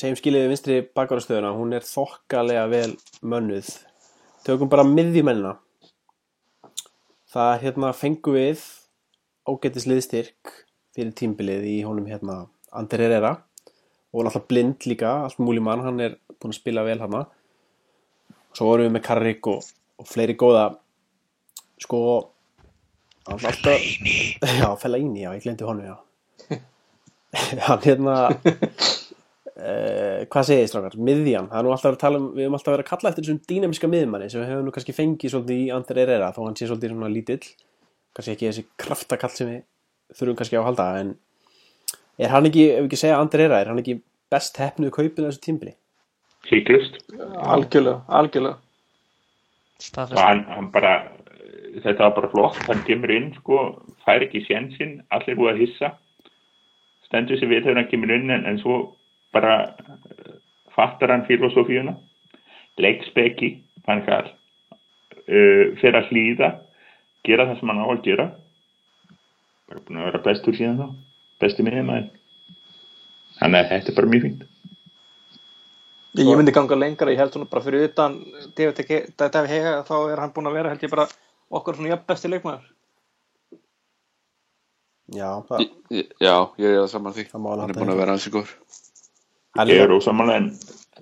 segjum skilið við vinstri bakvarastöðuna hún er þokkalega vel mönnuð. Tökum bara miðjumennina það hérna fengum við ágættis liðstyrk fyrir tímbilið í honum hérna Ander Herrera. Og náttúrulega blind líka, allt múli mann hann er búinn að spila vel hana svo vorum við með Karrik og, og fleiri góða. Sko hann alltaf já, Fellaini, já, ég glemdi honum, já. Hann hérna uh, hvað segið þið strákar, miðjan. Það er nú alltaf að tala um, við höfum alltaf verið að kalla eftir þessum dýnamiska miðmanni sem við höfum nú kannski fengið svolítið í Ander Herrera þó hann sé svolítið svona lítill. Kannski ekki þessi kraftakall sem við þurfum kannski á að halda en er hann ekki, ef við ekki segja Ander Herrera er hann ekki best hefnuð kaupið á þessu tímbili híklust algjörlega, algjörlega. Hann, hann bara þetta var bara flott, hann kemur inn sko, fær ekki sénsinn, allir búið að hissa. Stendur sér við þegar hann kemur inn en, en svo bara eh, fattar hann filosófíuna leikspeki fann hvað uh, fyrir að hlýða gera það sem hann á að gera. Bara búin að vera bestur síðan þá besti minnum að þannig að þetta er bara mjög fínt. Ég myndi ganga lengra, ég held svona bara fyrir utan David Hega þá er hann búinn að vera held ég bara okkar svona jafn besti leikmaður. Já, það, Já, ég er það saman því. Það má alveg hann er búin að vera ansi gór það ég er ósamanlega en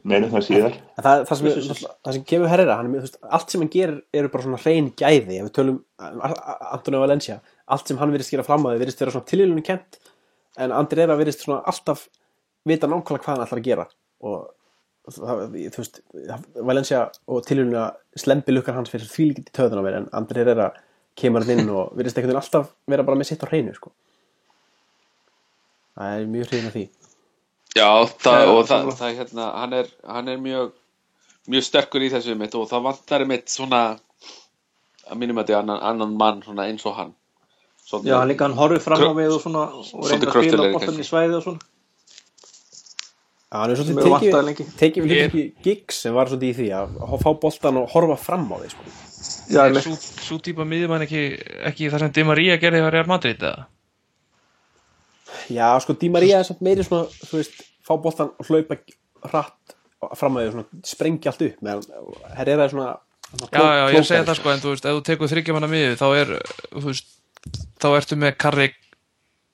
meðum það síðar. En það, það, sem, er- það sem kemur er veist, allt sem hann gerir eru bara svona hrein gæði. Ef við tölum Antonio Valencia allt sem hann virðist gera fram að þið virðist vera svona tilvílunum kent en Andrera virðist svona alltaf vita nákvæmlega hvað hann ætlar að gera. Og það, þú veist Valencia og tilvílunum slempi lukkar hans fyrir því líkið í töðun á mér en Andrera kemur hann inn og virðist veginn alltaf vera bara með sitt á hreinu sko. það er mjög hrein af því Já, það, og það, það hérna, hann er, hann er mjög mjög sterkur í þessu mitt og það vantar mitt svona að mínum að þetta annan, annan mann svona eins og hann. Svolítið- Já, líka hann horfið fram á við og svona og reynir að kröftulegri bóttan í svæði og svona. Já, hann er svolítið tekið við hlutverki gigs sem var svolítið í því að fá boltan og horfa fram á því sko. Já, Er svo, svo típa miðjumann ekki, ekki það sem Di Maria gerði á Real Madrid eða? Já, sko, Di Maria er samt meiri svona, þú veist, fá boltan og hlaupa hratt fram að því, svona, sprengja allt upp meðan Herrera er svona, svona Já, já, ég segi það sko, en þú veist, ef þú tekur þryggjamanna miðju, þá er, þú veist, þá ertu með Karrik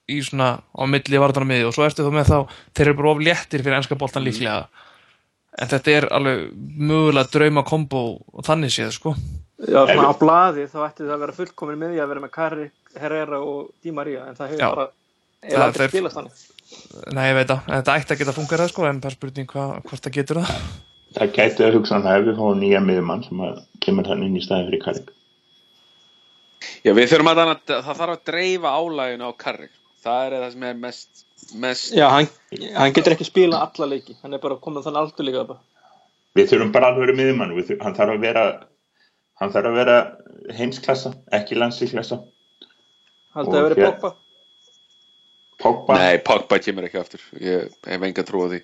í svona á milli varðana miðju og svo ertu þú með þá, þeir eru bara of léttir fyrir ennska boltan líklega. En þetta er alveg mögulega drauma kombo og þannig séð, sko. Já, svona á blaði þá ætti það að vera fullkomin því að vera með Kari, Herrera og Di Maria en það hefur bara Það- aldrei þeir- spilast þannig. Nei, ég veit það, en þetta ætti að geta fungerað sko, en það er spurning hva, hvort það getur það. Það gæti að hugsa hann ef við fáum nýja miðumann sem að kemur hann inn í staði fyrir Karrik. Já, við þurfum að þannig að það þarf að dreifa álæginu á Karrik. Það er það sem er mest, mest Já, hann, hann getur ekki spila alla leiki. Hann er bara komin þannig aldur líka bara. Við þurfum bara að vera miðumann. Við þurfum, hann þarf að vera, hann þarf að vera heimsklassa, ekki landslíklassa. Haldið að vera poppa. Pogba. Nei, Pogba kemur ekki aftur. Ég hef enga trú á því.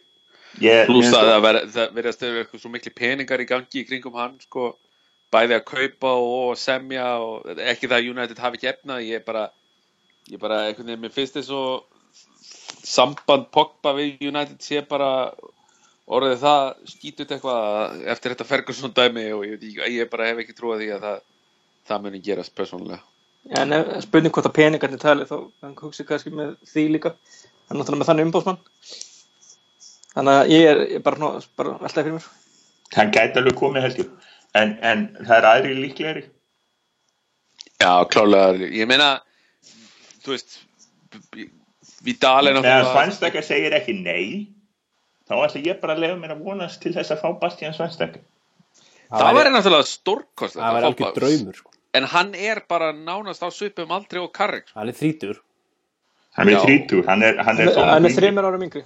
Ég, Plus mér- að það ver- það verðast að vera eitthvað svo mikli peningar í gangi í kringum hann, sko. Bæði að kaupa og semja og ekki það að United hafi ekki efna. Ég bara, ég bara, einhvern veginn, mér finnst þess svo samband Pogba við United sé bara orðið það skítut eitthvað að- eftir þetta Ferguson dæmi og ég, ég bara hef ekki trú á því að það, það muni gerast persónulega. Já, en ef- spurning hvort að peningarnir tali þá hann hugsi kannski með því líka. Hann er náttúrulega með þannig umbóðsmann. Þannig að ég er, ég er bara, bara veltaði fyrir mér. hann gæti alveg komið held ég. En, en það er aðri líklegri. Já, klálega, ég meina, þú veist, Vidal er náttúrulega... Svanstakka segir ekki nei, þá ætla ég bara að lefa mér að vonast til þess að fá Bastian Svanstakka. Það væri náttúrulega stórkost Það væri algjör draumur sko. En hann er bara nánast á svipum aldrei og Karrik sko. Hann er þrítur Hann er þrítur, hann er, hann er, Hann er- hann er þreymur árum yngri.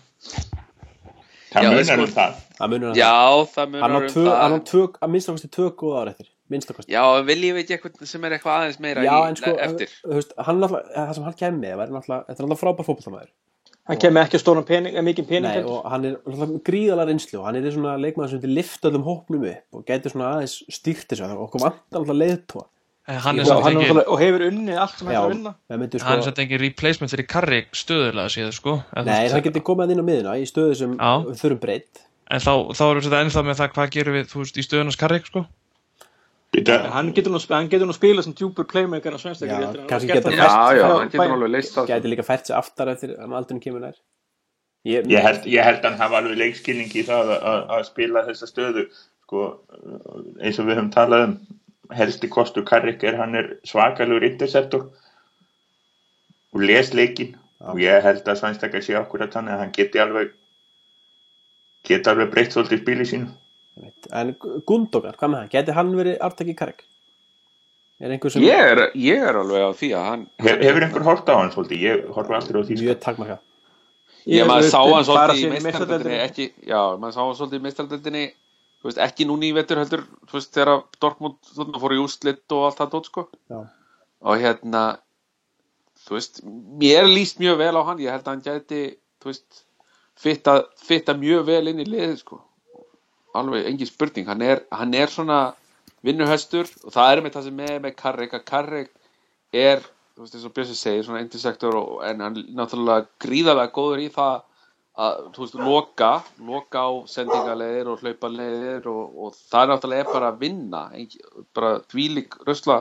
Það Já, munar sko- um það. Það munur hann Já, það. munar Hann á um tvö, það. hann á tvö, að minnst okkur tvö góða ára eftir Minnst okkur Já, en viljum við ekki eitthvað sem er eitthvað aðeins meira Já, í, sko, eftir. veist, hann það sem hann kemur með væri náttúrulega, þetta er náttúrulega frábær fótballtamaður Hann kemur ekki að stóran pening, mikið pening. Nei, og hann er gríðalega reynslu og hann er svona leikmaður sem til lifta öllum hópnum upp og gæti svona aðeins stýrt þessu. Og okkur vantar náttúrulega leiðtóa hann er Já, samt hann er engin, náttúrulega- og hefur unnið allt sem hann er að það myndi hann er sko samt engin replacement fyrir Karrik stöðulega síðan sko. Nei, hann getur komið inn á miðuna í stöðu sem þurfum breytt. En þá, þá erum við ennþá með það hvað gerum við, þú veist, í stöðunars Karrik sko. Hann getur nú, hann getur nú spila sem djúpur playmaker á svenstakir. Að hann kannski hann getur alveg leist það gæti líka fært sig aftar eftir að aldurinn kemur nær. Ég, ég held, ég held að hann hafa alveg leikskilning í það að, að, að spila þessa stöðu sko, eins og við höfum talað um helsti kostur Karrik er hann er svakalur interceptor og les leikin og ég held að Svanstakar sé okkur að þannig að hann geti alveg geti alveg breytt svolítið spili sínu. Veit, En Gundogan, hvað með hann? Gæti hann verið artaki Karek? Er einhver sem ég er, ég er alveg á því að hann Hef, hefur einhver hort á hann svolítið? Ég horfa aldrei á því sko. mjög takmarka Ég maður sá hann svolítið í ekki, já, maður sá hann svolítið í meistaradeldinni þú veist, ekki núni í vetur heldur veist, þegar Dortmund þarna fór í úrslit og allt það dót, sko. Og hérna þú veist, mér líst mjög vel á hann. Ég held að hann gæti, fitta, mjög vel inn í liðið, sko. Alveg engin spurning, hann er, hann er svona vinnuhestur og það er með það sem er með Karrik, að Karrik er, þú veist, eins og Björnsi segir svona intersektor og, en hann náttúrulega gríðarlega góður í það að, þú veist, loka loka á sendingalegir og hlaupalegir og, og það er náttúrulega bara að vinna bara dvílík rusla,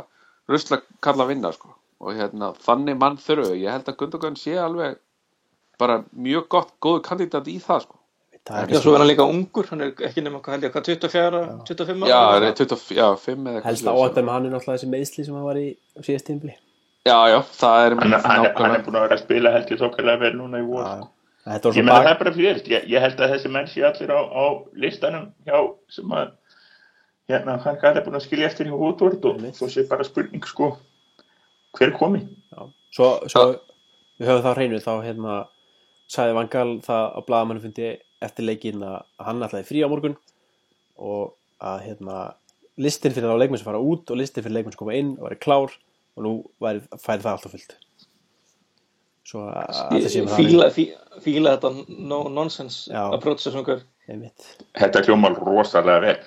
rusla kalla að vinna, sko. Og hérna, þannig mann þurfu, ég held að Gundogan sé alveg bara mjög gott, góður kandidat í það, sko. Það Já, er svo er hann líka ungur, hann er ekki nema hvað held ég, hvað 24, 25 Já, ára? það er 25 já, 5 eða eitthvað helst svoleiðis. áhættar með hann er náttúrulega þessi meðsli sem hann var í síðast tímpli Já, já, það er hann, hann, hann er búin að vera að spila held ég þokkarlega vel núna í vor Ég svo meina það er bara fyrir ég, ég held að þessi menn sé allir á, á listanum hjá sem að hérna hann gæti búin að skilja eftir hjá Woodward og svo sé bara spurning sko hver komi. Svo, svo við höfum þá hreinu þá hérna sagði Vangal það á blaðamannu fundi eftir leikin að hann ætlaði frí á morgun og að hérna listin fyrir þá leikmenn sem fara út og listin fyrir leikmenn sem koma inn og væri klár og nú væri, færi það alltaf fullt svo að þetta sé með það Fíla, fí- fíla þetta no nonsense Já. approach sem þetta hljómar rosalega vel.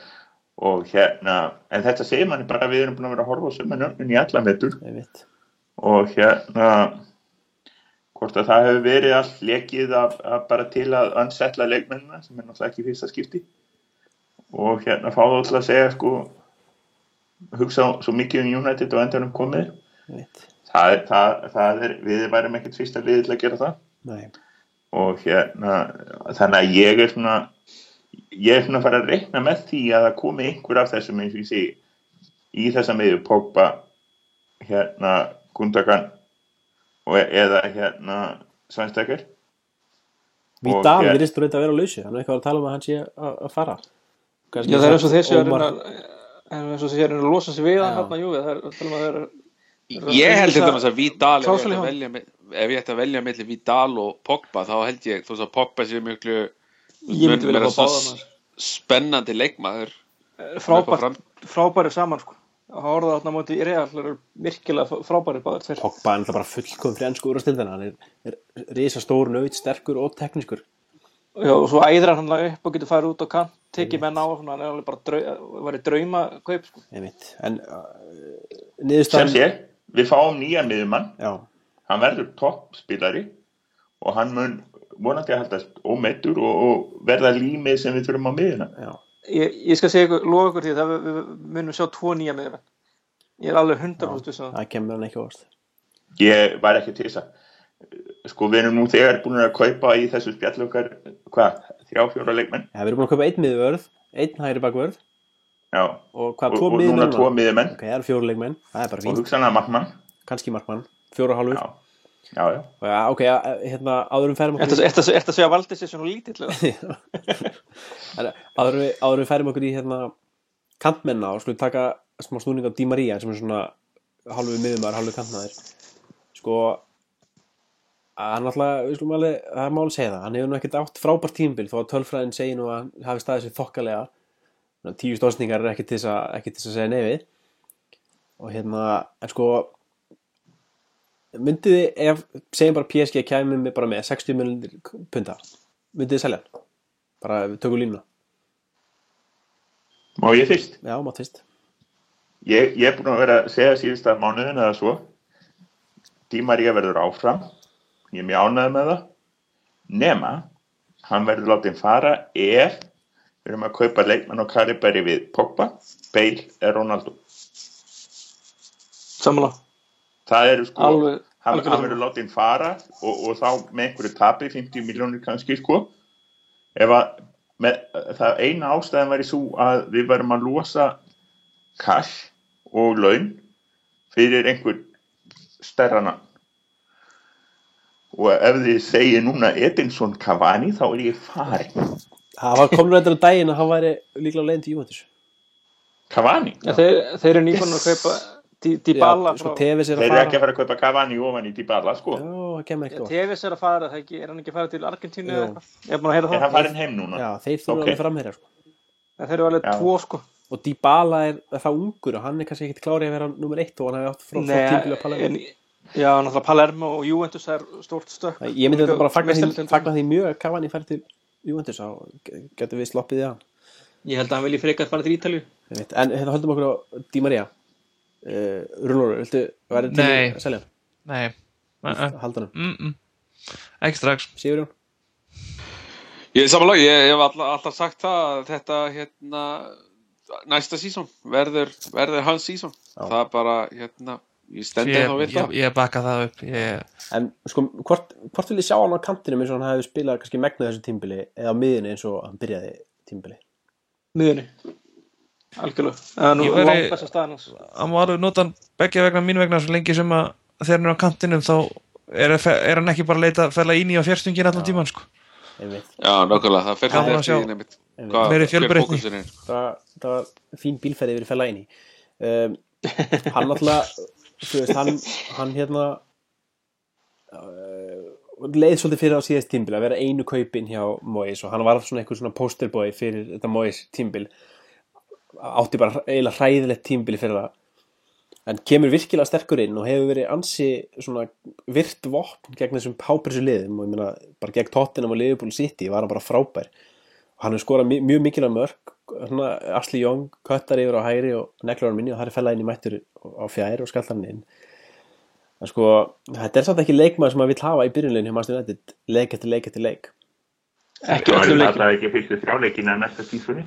Og hérna en þetta segir manni bara að við erum búin að vera að horfa á sömu nöfnin í alla metur og hérna hvort að það hefur verið allt lekið af, af bara til að ansettla leikmennina sem er náttúrulega ekki í fyrsta skipti. Og hérna fá þú til að segja sko hugsa svo mikið um United og endanum komið. Einmitt, það, er- það, það er, við værum ekkert fyrsta liðið til að gera það. Nei, og hérna þannig að ég er svona ég er svona að fara að reikna með því að það komi einhver af þessum eins og ég segi í þessa meðu Pogba hérna Gundogan og, eða hérna Svænstakar Og ég- virðist þú reynda að vera á lausu. Hann er eitthvað að tala um að hann sé að, að fara. Kannski Já, það er eins og þessi að að reyna að losa sig við hann hérna, jú, það er að tala um að það er Ég held til dæmis að Vidal, ef ég hann. velja, ef ég ætti að velja mellir Vidal og Pogba, þá held ég, þú veist að Pogba sé miklu ég myndi vilja vera fá báða svona spennandi leikmaður. fram- frábæri saman sko. Að horfa þarna á móti í real það eru virkilega frábæri báðir tveir Pogba er bara fullkom fyrir ennsku úrstildina hann er, er risa stór, nöyt, sterkur og teknískur. Já, og svo æðir hann hann upp og getur farið út á kant tekið menn á svona, hann er alveg bara drau, var í drauma kaup sko. en uh, sé, við fáum nýjan miðumann já, hann verður toppspilari og hann mun vonandi að haldast ómeittur og, og verða límið sem við þurfum á miðuna já, ég, ég skal segja ykkur, lofa ykkur því að við, við munum sjá tvo nýja með ég er alveg 100% viss um það. Kemur hann ekki óvast ég var ekki til þess að sko við erum nú þegar búin að kaupa í þessu spjallokar hvað, þrjá fjóra leikmenn? Ja, við erum búin að kaupa einn miðvörð einn hægri bakvörð já, og hvað, og, tvo og núna miðmenn tvo miðumenn ok, það eru fjóru leikmenn, það er bara og fínt hugsanlega markmann. Kannski markmann, fjóra og hálfur. Já, já, já. Og ja, ok, ja, hérna, áðurum færum okkur Þetta að segja að valdi sér svona lítill eða? En áður við, áður við færum okkur í hérna kantmenna og skulum taka smá snúning á Di Maria sem er svona hálfu miðumar, hálfu kantmaður. Sko hann alltaf, við skulum alveg það er mál að segja það, hann hefur nú ekkert átt frábært tímbil þó að tölfræðin segir nú að hafi staðið sér þokkalega tíu stóðsningar er ekki til þess að, til þess að segja nefið og hérna, en sko myndið þið, ef segjum bara PSG kæmi með bara með 60 miljonir punta myndið þið selja hann? Bara við tökum línuna. Má ég fyrst? Já, mátt fyrst. ég, ég er búin að vera að segja síðasta mánuðin eða svo. Dímaríja verður áfram. Ég er mjög ánægð með það. Nema hann verður látið fara ef við erum að kaupa leikmann og karibæri við Pogba, Bale eða Ronaldo. Sammála. Það eru sko Alveg- hann, verður látið fara og, og þá með einhverju tapi 50 miljónir kannski sko. Ef að með, það eina ástæðan væri svo að við verðum að losa cash og laun fyrir einhver stærra nafn. Og ef þið segir núna Edinson Cavani þá er ég farin Það var komin reyndar á daginn að hann væri líklega leiðin til Juventus. Cavani, ja, þeir, þeir eru nýbúin að kaupa Di- Dybala sko frá þeir eru ekki að fara að kaupa Cavani ofan í Dybala sko á. Tevez er að fara, er hann ekki að fara til Argentínu eða eitthvað? Er er hann farin heim núna Já, þeir þurfa Ok. alveg framherja sko. Þeir eru alveg Já. tvo sko Og Dybala er, er það ungur og hann er kannski ekkit klárið að vera nummer eitt og hann hefði átt frá, frá tímbil að pala en, Já, náttúrulega Palermo og Juventus er stórt stökk Ég myndi þetta bara að fagna því, því mjög að Cavani færi til Juventus og getur við sloppið í hann. Ég held að hann vilji frekar fara til Ítalju. En hérna höldum okkur á Di Maria. Uh, Rúlur, viltu vera til að selja hann? Nei, Nei, nei. Halda hann. Mm -mm. ekki strax Sigurjón? Ég er samanlega, ég hef alltaf, alltaf sagt það að þetta hérna næsta sísón verður, verður hans sísón það er bara hérna ég stendi ég, þá við ég, það ég bakka það upp ég, En sko, hvort, hvort vil ég sjá hann á kantinum eins og hann hefði spilað kannski megnað þessu tímbili eða á miðinni eins og hann byrjaði tímbili? Miðunni Algjörlega er nú Ég hans hann má alveg nota hann beggja vegna mín vegna svo lengi sem að þegar hann er á kantinum þá er, er hann ekki bara að leita fæla ín í á fjärstungin allan tíman sko. Já, nákvæmlega, það fer Gaman þetta að sjá. eftir því nefnitt hvað, Meiri hver fjölbreytni. er Það, var- var fín bílferði yfir fæla inn í. Um, hann alltaf, þú veist, hann, hann hérna uh, leið svolítið fyrir á síðast tímbil að vera einu kaupin hjá Mois og hann var svona eitthvað svona posterboy fyrir þetta Mois tímbil átti bara eiginlega hræðilegt tímbil fyrir það. En kemur virkilega sterkur inn og hefur verið ansi svona virt vopn gegn þessum páprisu liðum og ég meina bara gegn Tottenham og Liverpool City var hann bara frábær hann hefur skorað mi- mjög mikilvæg mörg Ashley Young köttar yfir á hægri og hann minni og það er fellað inn í mættur á fjær og skallt hann inn. En sko, þetta er samt ekki leikmaður sem maður vill hafa í byrjunlegin hjá Master United leik eftir leik eftir leik. Ekki það öllum er leikjum. alltaf ekki fyrstu þrjáleikina næsta sísunni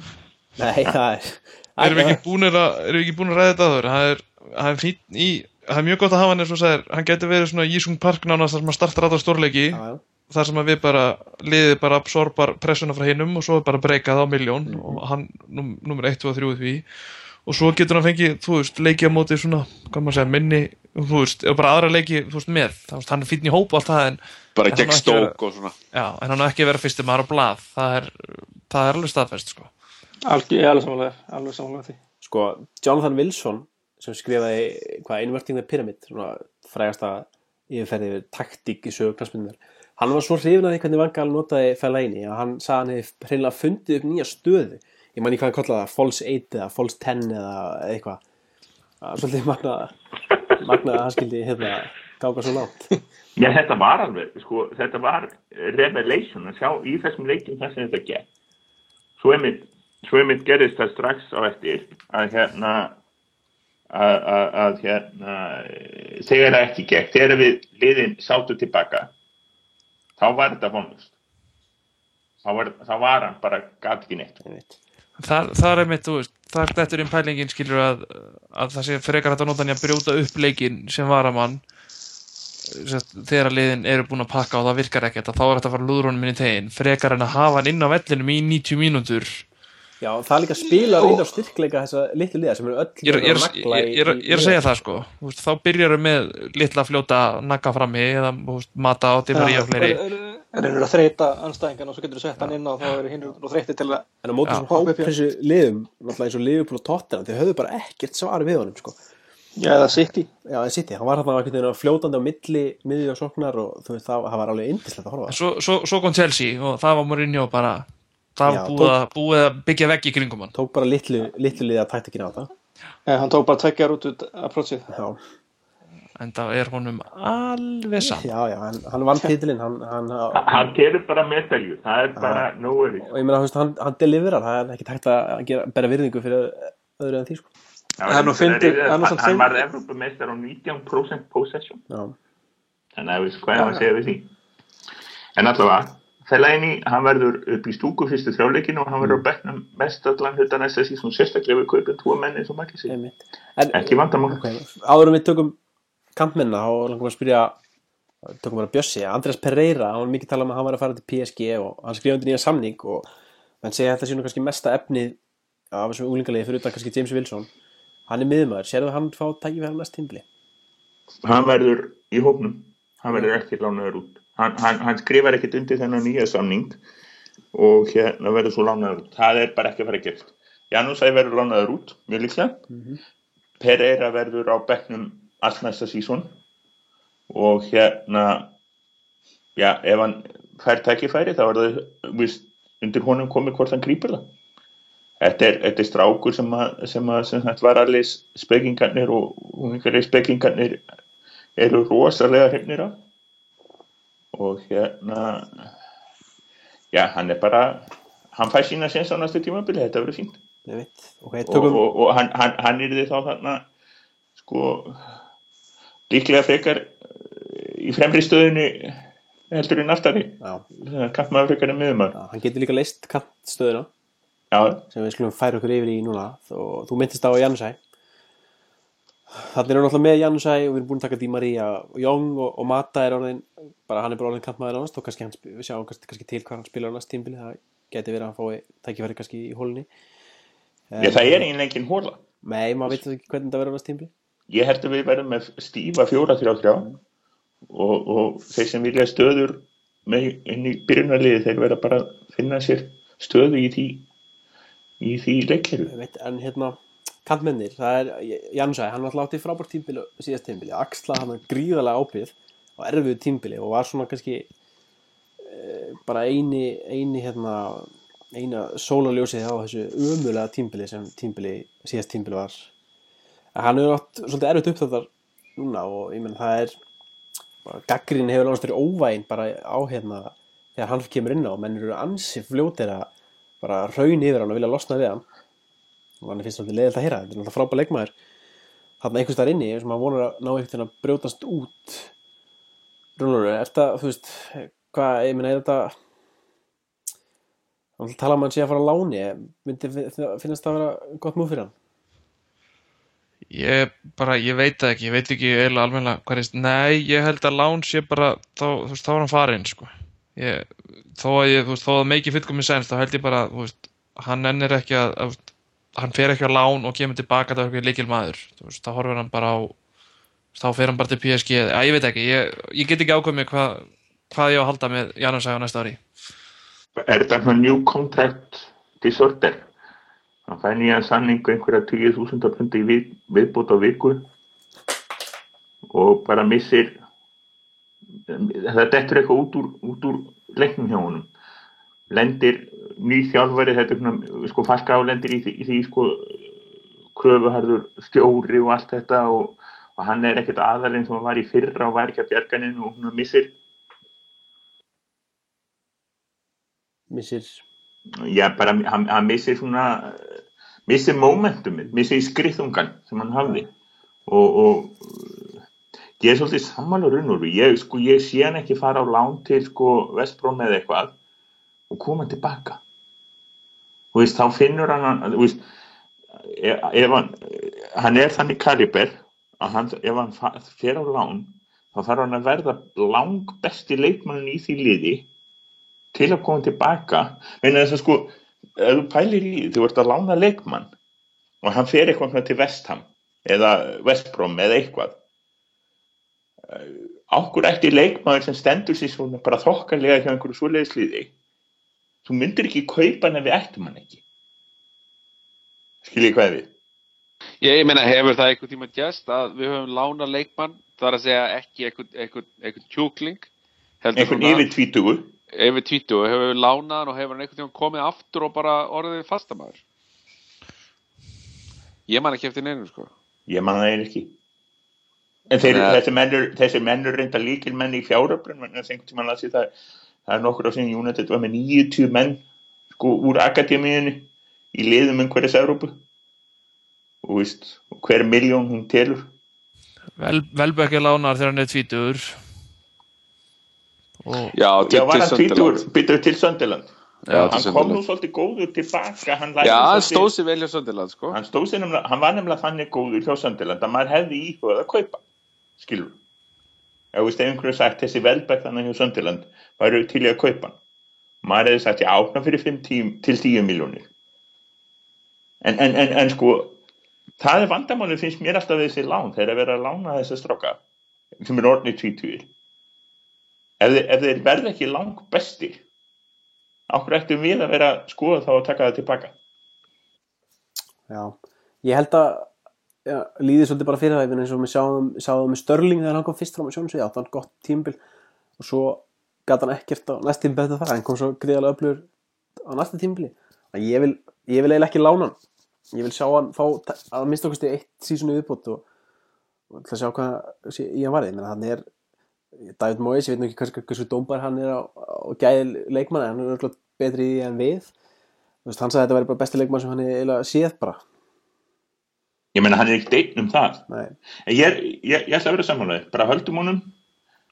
nei, það er erum við ekki búin að, erum við ekki búin að ræða þetta áður? Það er, það er fín í það er mjög gott að hafa hann eins og sagðir. Hann getur verið svona Jísung Park nánast þar sem að starta ræða stórleiki. Já, já þar sem að við bara liðið bara absorbar pressuna frá hinnum og svo bara breykað á miljón mm -hmm. og hann num, nummer 1, 2, 3 því. Og svo getur hann fengið, þú veist, leikið á móti svona, hvað maður segja, minni þú veist, eða bara aðra leikið, þú veist, með. Þannig að hann er fyrir í hóp og allt það en bara en gegn stók og svona. Já, en hann er ekki verið fyrstum aðra blað, það er það er alveg staðfæst, sko. Allt, ég er alveg samanlega, alveg samanlega því. Sko, Jonathan Wilson sem skrifaði, hvað, Inverting the Pyramid svona frægasta yfirferði við taktík í sögurknarsmyndunar Hann var svo hrifin að því hvernig Van Gaal notaði Fellaini að hann sagði hann hefði hreinlega fundið upp nýja stöðu. Ég man ekki hvað hann kallaði það, false 8 eða false 10 eða eitthvað. Svolítið magnaði magna að hann skildi hefða hérna, gáka svo látt. Já þetta var alveg, sko, þetta var revelation að sjá í þessum leikum þess að þetta gett. Svo er mitt, mitt gerist það strax á eftir að hérna að, að, að hérna segja það ekki gett. Þegar við liðin sátu tilbaka þá var þetta vonlust þá var, þá var hann bara gæti ekki neitt Þar, þar er mitt, þú veist, þar þetta er um pælingin skilur að, að það sé frekar hægt að nota hann að brjóta upp leikin sem var að mann þegar að liðin eru búin að pakka og það virkar ekkert þá er þetta að fara lúðrónum minn í tegin frekar en að hafa hann inn á vellinum í 90 mínútur. Já, það er líka að spila og vinna á styrkleika þessa litlu liða sem eru öll Ég er að segja það sko þá byrjar við með litla fljóta nakka frammi eða mata og dýra í að fleiri En þeir eru að þreita anstæðingan og svo getur þú sett hann inn og þá eru hinn og þreyti til það En á mótum sem hópa upp þessu liðum eins og liðupól og tóttina, þeir höfðu bara ekkert svar við honum sko Já, það sitti. Já, það sitti. Hann var hérna fljótandi á milli, miðið og soknar og þú veist, það var alveg yndislegt að horfa. Svo, svo, svo kom Chelsea og það var Mourinho bara það var búið, tók... búið að byggja vegg í kringum hann. Tók bara litlu, litlu liða taktikina á það en hann tók bara tveggjar út út af prótsið en það er honum alveg samt já, já, hann, hann vann títilinn hann, hann, hann kerur bara meðtækju það er bara nóður og ég meina, hann deliverar, það er ekki takt að gera, bera virðingu fyrir öðru en því sko. já, hann var Evrópameistar á 19% possession. Þannig að ég veist hvað ég var að segja við því. En allavega Fellaini, hann verður upp í stúku fyrstu þrjáleikinu og hann verður á mm. begnum mest allan hluta næsta síðan sérstaklega við kaupin tvo menni sem ekki sé ekki vandamál. Okay. Áðurum við tökum kampminna og langum að spyrja tökum við að bjössi, Andrés Pereira hann var mikið talað um að hann var að fara til PSG og hann skriði undir nýja samning og hann segi að þetta sé nú kannski mesta efnið af þessum úlingalegi fyrir utan kannski James Wilson. Hann er miðumöður, sér að hann fá tækifæðan næst tímbli Hann verður í hóknum, hann verður ekki lánaður út hann, hann, hann skrifar ekkert undir þennan nýja samning og hérna verður svo lánaður út. Það er bara ekki að fara að gera Janúsæði verður lánaður út, mjög líklega. Mm -hmm. Pereira verður á begnum allnæsta sísón og hérna já, ef hann fær tækifæri þá er það vist, undir honum komið hvort hann grýpur það. Þetta er, þetta er strákur sem að, sem að, sem að var alveg spekingarnir og, og spekingarnir eru rosalega hreifnir á og hérna já, hann er bara hann fær sína senst á næstu tímabili, þetta verður fínt. Okay, tökum... og, og, og hann, hann, hann er því þá þarna sko líklega frekar eh, í fremri stöðinu heldur í nartari kampmaður frekar en miðumar hann getur líka leist kampstöðina já. sem við skulum færa okkur yfir í núna. Og þú myndist á Jannsæ Þannig er hann alltaf með Janusæ og við erum búin að taka Di Maria og Jóng og, og Mata er orðin, bara hann er bara orðin kantmaður ánast og kannski hann, við sjáum kannski, kannski til hvað hann spilar ánast tímbili, það geti verið að fái tækifæri kannski í hólunni. Já um, það er einlega engin hóla. Nei, maður veit ekki hvernig það verður ánast tímbili. Ég herdi að við verðum með stífa fjóra þrjá þrjá og, og þeir sem vilja stöður með henni byrjunarliði þeir verða bara að finna sér stöðu í því, í því kantmennir, það er Jansæ, hann var hlátt í frábært tímbili síðast tímbili, axla hann gríðarlega ábyrð og erfið tímbili og var svona kannski e, bara eini eini hérna eina sólaljósið á þessu ömulega tímbili sem tímbili, síðast tímbili var. En hann hefur átt svolítið erfitt upp þetta núna og ég menn það er gaggrín hefur náttúrulega styrir óvægin bara á hérna þegar hann kemur inn á, menn eru ansi fljótir að bara raun yfir hann og vilja losna við hann manni finnst svolítið leðilt að heyra, þetta er náttúrulega frábæð leikmaður. Þarna einhvers þar inni, eins og maður vonar að ná einhvern veginn að brjótast út. Rúnur, er þetta, þú veist hvað, ég minna, er þetta þá tala um mann sér að fara á láni myndi finnast það að vera gott múð fyrir hann? Ég bara, ég veit það ekki, ég veit ekki eða alveg hvað er þetta, nei, ég held að lán sé bara, þá, þú veist, þá er hann farin sko. ég, þó að ég, þú veist, þó að mikið fylgum í senst, þá held ég bara, þú veist, hann ennir ekki að, að hann fer ekki á lán og kemur tilbaka það er ekki likil maður. Veist, þá horfur hann bara á þá fer hann bara til PSG eða ég veit ekki, ég, ég get ekki ákveð mér hva, hvað ég á að halda með Janarsæg á næsta ári. Er þetta svona new contract disorder? Það fær nýja sanningu einhverja 10.000 pundi við, viðbútt á viku og bara missir það dettur eitthvað út úr, úr leiknum hjá honum. Lendir ný þjálfari þetta er svona, sko Falka álendir í því, í því sko kröfuharður stjóri og allt þetta og, og hann er ekkert aðalinn sem hann var í fyrra og var ekki að bjarganin og hún missir. Missir. Já bara hann, hann missir svona missir momentumið, missir skriðungan sem hann hafði. Og, og ég er svolítið sammálur unnur ég, sko, ég sé hann ekki fara á lán til sko Vestbróm eða eitthvað og koma tilbaka veist, þá finnur hann veist ef, ef hann, hann er þannig kaliber að hann, ef hann fer á lán þá þarf hann að verða lang besti leikmannin í því liði til að koma tilbaka. Meina þess að sko ef þú pælir í þú ert að lána leikmann og hann fer eitthvað til Vestham eða Vestbrom eða eitthvað ákkur ekki leikmaður sem stendur sér svona bara þokkarlega hjá einhverju svoleiðisliði þú myndir ekki kaupa hann ef við ættum hann ekki. Skiljið hvað er við? Ég, ég meina, hefur það einhvern tíma gæst að við höfum lána leikmann, það er að segja ekki einhvern, tjúkling, einhvern yfir tvítugu yfir tvítu og hefur við lánað hann og hefur hann einhvern tíma komið aftur og bara orðið fastamæður. Ég man ekki eftir neinu, sko. ég man það er ekki. En þeir, þessi mennur þessi mennur reynda líkil menn í fjáröflun þannig að einhvern tíma lasi það það er nokkur á sinni United var með 90 menn sko úr akademíunni í liðum einhverjas Evrópu. Og veist hver miljón hún telur. Vel, Velbekki lánar þegar hann er tvítur og Já, til, Já, var hann tvítur, Sunderland. byttur til Söndiland Já, hann kom nú svolítið góður tilbaka hann, Já, hann svolítið- stóð sér vel hjá Söndiland, sko. hann nefnilega, hann var nefnilega þannig góður hjá Söndiland að maður hefði íhugað að kaupa skilur ef þú veist ef einhverju sagt þessi velbæk þannig hjá Söndiland væru til í að kaupa hann? Maður hefði sagt ég ákna fyrir 5 tím, til 10 miljónir en, en, en, en sko það er vandamálið finnst mér alltaf við þessi lán. Þegar að vera að lána þess að stráka sem er orðnið tvítugir ef, ef þeir verða ekki lang bestir okkur ættum við að vera skoða þá að taka það tilbaka? Já, ég held að já, líði svolítið bara fyrir það eins og við sáum með Störling þegar hann kom fyrst fram á sjónsvið, átt hann gott tímbil og svo gæti hann ekkert á næst tímbil þetta það, hann kom svo gríðarlega öflugur á næsta tímbili ég vil, ég vil eiginlega ekki lána hann. Ég vil sjá hann fá að minnst okkur stið eitt sísonu viðbót og, og sjá hvað í hann varði, hann er David Moyes, ég veit nú ekki hversu, dómbar hann er á gæði leikmann hann er betri í því en við. Veist, hann sagði að þetta væri bara besti leikmann sem hann er eiginlega séð bara ég meina hann er ekkert einn um það Nei. En ég, er- ég, ég ætla að vera samanlega, bara höldum honum.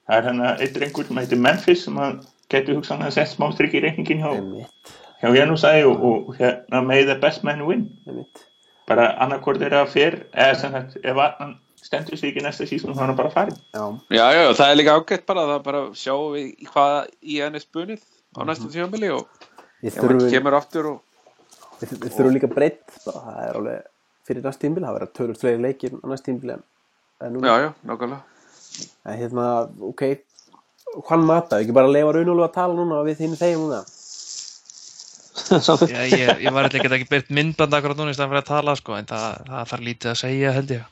Það er hann að eitt drengur sem heitir Memphis sem að getur hugsanlega að setja smá strikk í reikningin hjá, Einmitt, hjá Janusæði og, og hérna may the best man win. einmitt. Bara annarkvort er að fer, eða sem sagt, ef hann stendur sig ekki næsta sísón þá er hann bara farin. Já, Já, já, það er líka ágætt bara það bara sjáum við í hvað í henni spunnið á næsta tímabili og við ef hann þurfum, kemur aftur og við, við þurfum líka breytt, bara, það er alveg fyrir næst tímbil, það verður tölur fleiri leikir á næst tímbil en, en núna. já, já, nákvæmlega En hérna, ok, hvað mata, ekki bara leifa raunulegu að tala núna og við þínu þegjum núna. Já, ég, ég var eitthvað ekki byrkt myndband akkurat núna í staðan fyrir að tala sko, en það, það þarf lítið að segja held ég.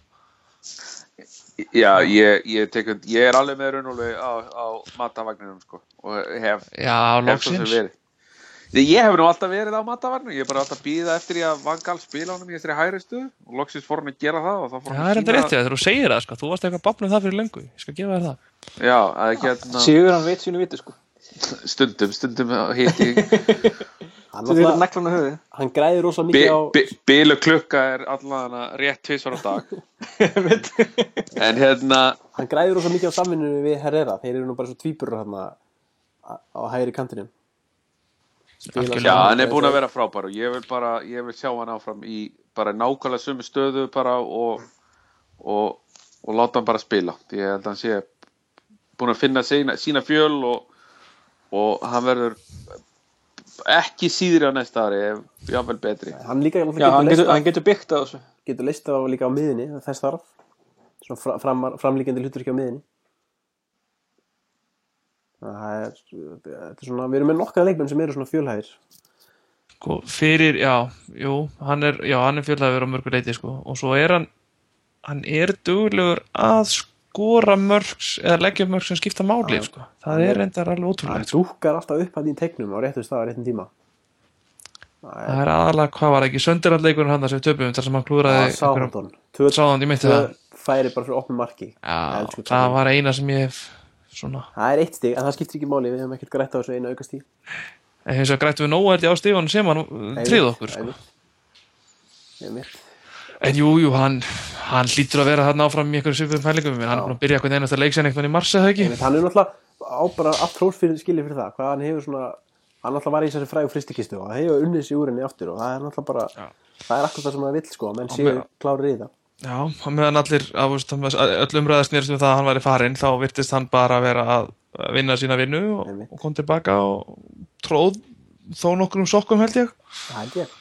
Já, ég, ég, tek, ég er alveg með raunulegu á, á matavagninum sko og hef, Já, sem loksins. Ég hef nú alltaf verið á matavagnu, ég er bara alltaf að býða eftir ég að Vangal spila honum í þessari hægri stuð og loksins fór hann að gera það og þá fór Já, hann það er að enda rétt hjá þér, þegar þú segir það sko, þú varst eitthvað babnum það fyrir löngu, ég skal gefa þér það. Já, að hérna, Sigur hann veit sínu viti sko. Stundum, stundum hitti Hann, höfuði hann græði rosa mikið á, Bilu klukka er allan rétt tvisvar á dag. En hérna hann græði rosa mikið á samvinnu við Herrera, þeir eru nú bara svo tvíburur hérna á á hægri kantinum. Já, hann er búin að vera frábær og ég vil bara, ég vil sjá hann áfram í bara nákvæmlega sömu stöðu bara og, og, og láta hann bara spila. Því ég held að hann sé búin að finna sína, sína fjöl og, og hann verður ekki síðri á næsta ári, ef jáfnvel betri. Hann líka Já, náttúrulega hann getur getur, hann getur byggt á þessu. getur leist það líka á miðinni þess þarf. Svona fra, framar, framlíkjandi hlutur ekki á miðinni það er, þetta er svona, við erum með nokkað leikmenn sem eru svona fjölhæðir sko, fyrir, já, jú hann er, já, hann er fjölhæfur á mörgu leiti sko. og svo er hann hann er duglegur að skora mörgs eða leggja upp mörg sem skipta máli sko. það er reyndar alveg hann ótrúlegt sko. dúkar alltaf upp að þín teiknum á réttu stað á réttum tíma það er það er aðalega, hvað var ekki söndiralleikurinn hann sem við töpum þar sem hann klúraði sáðan, ég meinti það færi bara fyrir opnum marki það var eina sem ég hef svona, það er eitt stig, en það skiptir ekki máli við hefum ekkert grætt á þessu einu aukast í. En hins vegar grættum við nóg held ég á stífanum sem hann trið okkur sko. En jú, jú, hann, hann hlýtur að vera þarna áfram í einhverju svipum pælingum. En hann er búin að byrja eitthvað einasta leiksen eitthvað í mars eða ekki? Einmitt, hann er náttúrulega á bara allt hrós fyrir skilið fyrir það hvað hann hefur svona hann náttúrulega var í þessari frægu fristikistu og það hefur unnið sér úr henni aftur og það er náttúrulega bara Já. það er akkur það sem það vill sko menn séu klárir í það Já, og meðan allir, öll umræða snýrst um það að hann væri farinn þá virtist hann bara vera að vinna sína vinnu og, og kom tilbaka og tróð þó nokkrum sokkum held ég. Það held ég.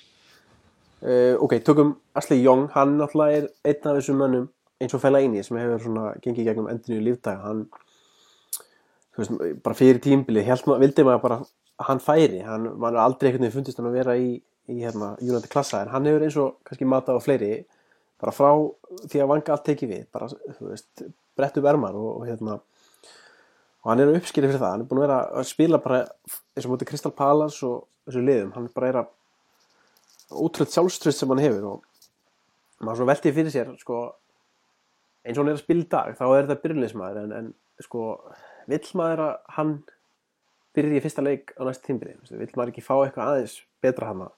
Uh, ok, tökum Ashley Young. Hann náttúrulega er einn af þessum mönnum eins og fæla eini sem hefur svona gengið gegnum endinu í lífdag hann veist, bara fyrir tímbili maður, vildi maður bara að hann færi. Hann, er aldrei einhvern veginn fundist hann að vera í, í hérna, United klassa en hann hefur eins og kannski mata á fleiri bara frá því að vanga allt tekið við bara, þú veist, brett upp ermar og, og hérna og hann er uppskýrið fyrir það, hann er búin að vera að spila bara eins og mútið Crystal Palace og þessu liðum, hann bara er að ótrúlega sjálfströst sem hann hefur og maður svona veltið fyrir sér sko, eins og hann er að spila í dag þá er þetta byrjulegismæður en, en sko, vill maður að hann byrja í fyrsta leik á næst tímbili vill maður ekki fá eitthvað aðeins betra hann að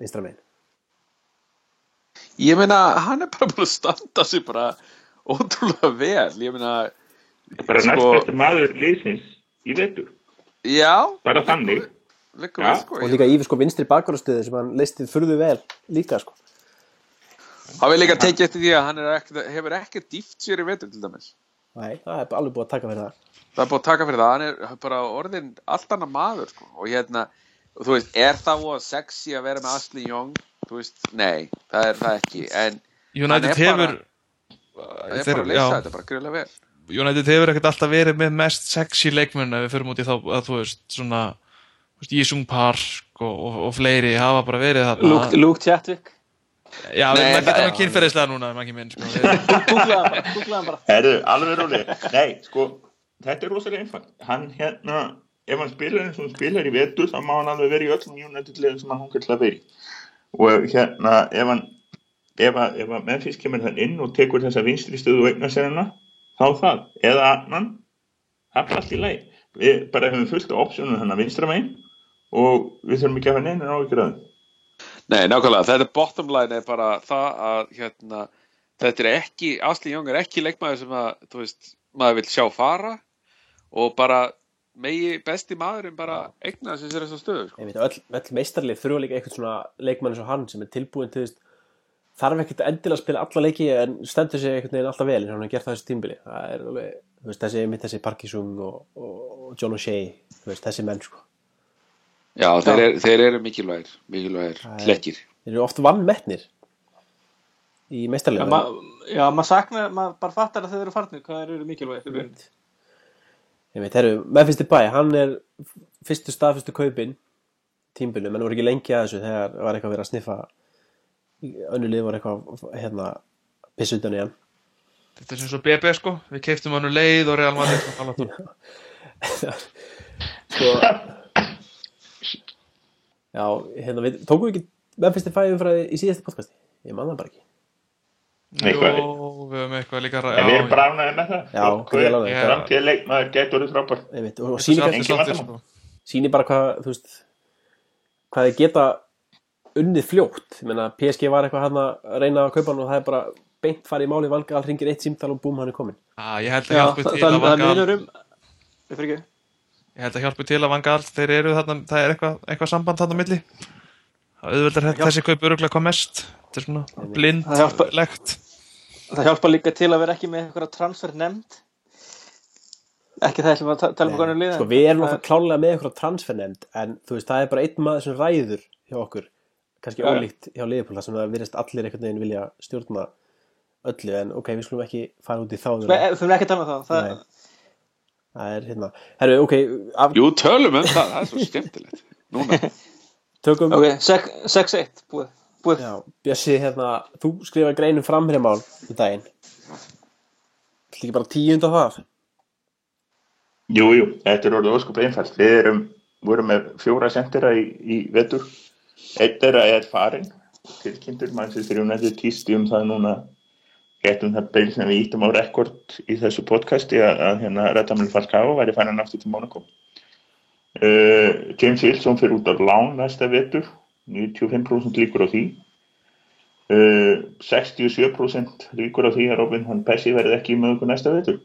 vinstra megin Ég meina, hann er bara búin að standa sig bara ótrúlega vel. Ég meina, bara Sko- næst betur maður liðsins í vetur, já, bara þannig við sko. og líka í sko, vinstri bakvarastöðu sem hann leistið furðu vel líka sko. Það vil líka tekið eftir því að hann er ekki, hefur ekki dýft sér í vetur til dæmis. Nei, það er alveg búið að taka fyrir það Það er búið að taka fyrir það, hann er bara orðin allt annað maður sko. Og hérna, og þú veist, er það voða sexy að vera með Ashley Young? Þú veist, nei, það er það ekki. En United hefur það er bara að leysa þetta bara greiðlega vel. United hefur ekkert alltaf verið með mest sexy leikmenn ef við förum út í þá að þú veist svona Jisung Park og, og, og fleiri hafa bara verið þarna Luke, Luke Chatwick Já, við Nei, erum ekki það- að kynferðislega núna ekki minn sko. Við- hann bara, googlaði hann bara Herru, alveg róli. Nei, sko, þetta er rosalega einfalt. Hann hérna, ef hann spilar eins og hann spilar í vetur, þá má hann alveg vera í öllum United-liðum sem hann til að vera í. Og hérna, ef hann, ef að, ef að Memphis kemur þann inn og tekur þessa vinstri stöðu og eignar sér hana, þá það. Eða annan, það er allt í lagi. Við bara hefum fullt opsjónum hann að vinstra megin og við þurfum ekki að hafa neina á ykkur aðeins. Nei, nákvæmlega, þetta bottom line er bara það að hérna, þetta er ekki, Asli Young er ekki leikmaður sem að, þú veist, maður vil sjá fara og bara megi besti maðurinn bara eigna sér sér þessa stöðu, sko. Veit, öll, öll meistarlið þurfa líka eitthvað svona leikmann eins og hann sem er tilbúin til þess þarf ekkert endilega að spila alla leiki en stendur sig einhvern veginn alltaf vel og hann har gert það þessu tímbili það er alveg, þú veist, þessi, mitt þessi Parkisung og, og, John O'Shea þú veist, þessi menn sko Já, þeir, er, þeir eru mikilvægir, mikilvægir hlekkir. þeir eru oft vannmettnir í Já, meistarlið ma já, maður saknar, maður bara fattar að þau eru farnir hvað þeir eru mikilvægir. Ég veit, herru, Memphis Depay hann er fyrstu staðfyrstu kaupin tímbilu, menn voru ekki lengi að þessu þegar var eitthvað verið að sniffa önnu lið var eitthvað hérna pissundan í hann. Þetta er sem svo BB sko. Við keiptum hann um leið og Real Madrid og Galatur. sko já, hérna við tókum við ekki Memphis Depay umfræði í síðasta podcasti. Ég man það bara ekki Eitthvað. Jó, við höfum eitthvað líka ræ- En við erum bara ánægði með það. Já, gríðarlega ánægð. Hver framtíða leikmaður getur frábær. Einmitt, og, vandamál. sko. bara hvað veist hvað þið geta unnið fljótt ég meina PSG var eitthvað hann að reyna að kaupa og það er bara beint farið í máli vanga all ringir eitt símtal og búm hann er komin Já, ég held að til vanga minnur um til að vanga allt þeir eru þarna, það er eitthvað, eitthvað samband þarna milli þetta þessi kaup öruglega hvað mest er svona Það hjálpar líka til að vera ekki með eitthvað transfer nefnd. Ekki það ætlum við að ta- tala um hvernig liða sko við erum náttúrulega klálega með eitthvað transfernemnd en þú veist það er bara einn maður sem ræður hjá okkur kannski Já. ólíkt hjá Liverpool þar sem það virðist allir einhvern veginn vilja stjórna öllu en ok, við skulum ekki fara út í þá Við við þurfum ekki að tala um það, það er hérna herru, ok, af, Jú, tölum um það, það er svo skemmtilegt. Núna, tökum Ok, sek- 6-1, búið, búið já, Bjössi, hérna, þú skrifa greinum framherjamál í daginn Þetta ekki bara tíund af það Jú, jú, þetta er orðið óskup einfalt. Við erum, vorum með fjóra sendera í, í vetur. Einn þeirra er farin. Tilkynntur mannsistur United týsti um það núna getum það beil sem við ítum á rekord í þessu podcasti að, að hérna Redamil Falcao væri farin aftur til Monaco. Uh, James Wilson fyrir út af lán næsta vetur, 95% líkur á því. Uh, 67% líkur á því að Robin Van Persie verði ekki með okkur næsta vetur.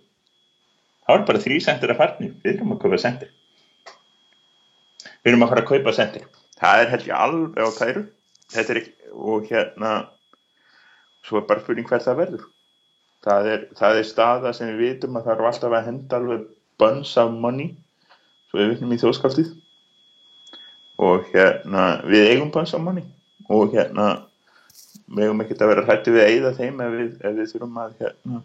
Það var bara þrý sendir að farni. Við erum að kaupa sendir. Við erum að fara að kaupa sendir. Það er held ég alveg á kæru. Þetta er ekki, og hérna, svo er bara spurning hver það verður. Það er, það er staða sem við vitum að það er alltaf að henda alveg buns of money, svo við vinnum í þjóðskáldið. Og hérna, við eigum of money. Og hérna, við eigum ekkert að vera hrætti við að eyða þeim ef við, ef við þurfum að, hérna,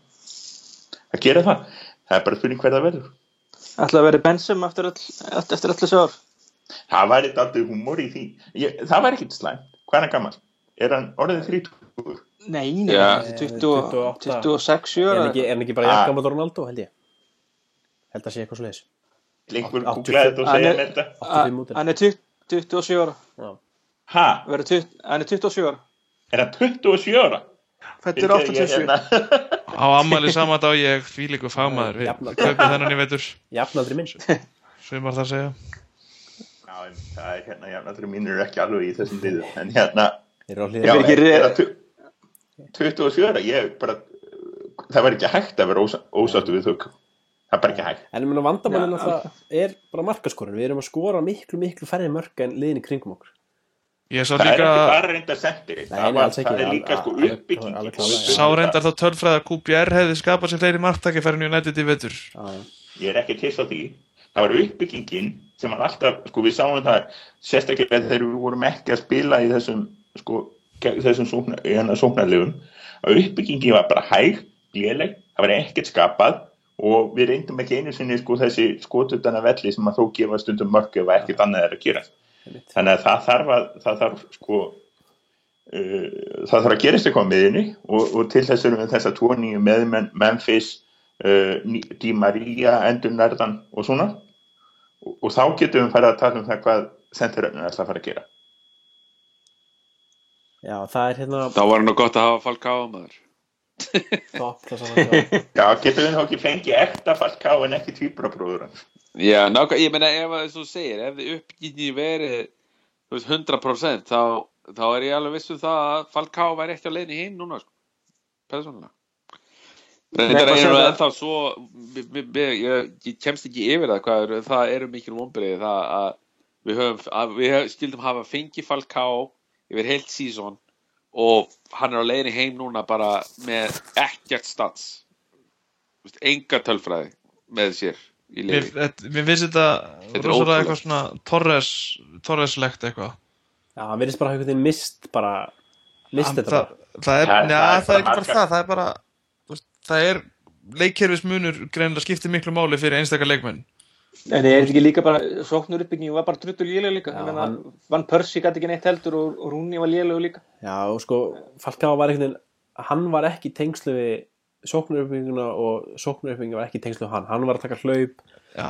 að gera það. Það er bara spurning hver það verður. Ætla að vera bensum eftir öll, þessu ár Það væri daldið húmor í því. Ég, það væri ekkert slæmt. Hvað er hann gammal? Er hann orðið þrítugur? Nei, nei, þetta er 20 26 Er hann ekki, er hann ekki bara Ah. jakkamað Ronaldo, held ég Held að sé eitthvað svo leiðis Lengur þetta og segja þetta. 85 mútur Hann er 20 27 ára. 20 Hann er 27 ára. Er hann 27 ára? Þetta er Ég- ég- 87 hérna- Á ammali sama dag ég því líku fagmaður. Við kaupum þennan í vetur. Jafnaldri minn Svimar það að segja. Já, en það er hérna, jafnaldri mínir eru ekki alveg í þessum liðu. En hérna, já, er, er það tu- 27 ára? Ég bara, það var ekki hægt að vera ósáttu við þau. Það er bara ekki hægt. En vandamálinn alltaf er bara markaskorun Við erum að skora miklu, miklu færri mörk en liðin í kringum okkur Ég sá Það er líka ekki bara reynda sendir. Nei, það, það er líka sko uppbygging. Sá reyndar þá tölfræði að QPR hefði skapað sér fleiri marktaki fyrir United í vetur Já, já. ég er ekki til á því það var uppbyggingin sem var alltaf sko við sáum það sérstaklega þegar við vorum ekki að spila í þessum sko gegn þessum sóknar, sóknarlegum að uppbyggingin var bara hæg, léleg það var ekkert skapað og við reyndum ekki einu sinni sko þessi skotutana velli sem að þó gefa stundum mörg ef ekkert annað er að gera. Þannig að það þarf að það þarf sko uh, það þarf að gerast eitthvað á miðinni og, og til þess erum við þessa tvo nýju meðmenn Memphis uh, Di Maria, Endur Nærðan og svona. Og, og þá getum við farið að tala um það hvað sendiröfnir ætla að fara að gera. Já, það er hérna þá var nú gott að hafa maður. topp það saman já. Já, getum við þá ekki fengið ekta Falcá en ekki tvíbrabróður hans Já, nákvæm, ég meina ef að þú segir, ef þið uppgýtni verið þú veist, 100% þá, þá er ég alveg viss um það að Falcao væri ekki á leiðinni hinn núna sko. persónulega hvað er það? ennþá svo ég, kemst ekki yfir það hvað er, það eru mikil vonbreið það að við, höfum, að við skildum hafa fengið Falcao yfir heilt sísón og hann er á leiðinni heim núna bara með ekkert stans. Enga tölfræði með sér í þetta- mér finnst þetta rosalega eitthvað svona Torres, Torres-legt eitthvað. Já, hann verðist bara veginn mist bara mist þetta það, bara. það er, Það- njá, það er það er bara ekki bara það það er bara það er leikkerfismunur greinilega skiptir miklu máli fyrir einstakar leikmenn En er þetta ekki líka bara Sóknur uppbygging var bara druttul léleg líka? Já, Ég meina, hann- Van Persie gæti ekki neitt heldur og, og Rúni var léleg líka. Já, og sko, Falcao var einhvern veginn hann var ekki tengslu við sóknaröfinguna og sóknaröfinguna var ekki tengslu við hann, hann var að taka hlaup Já,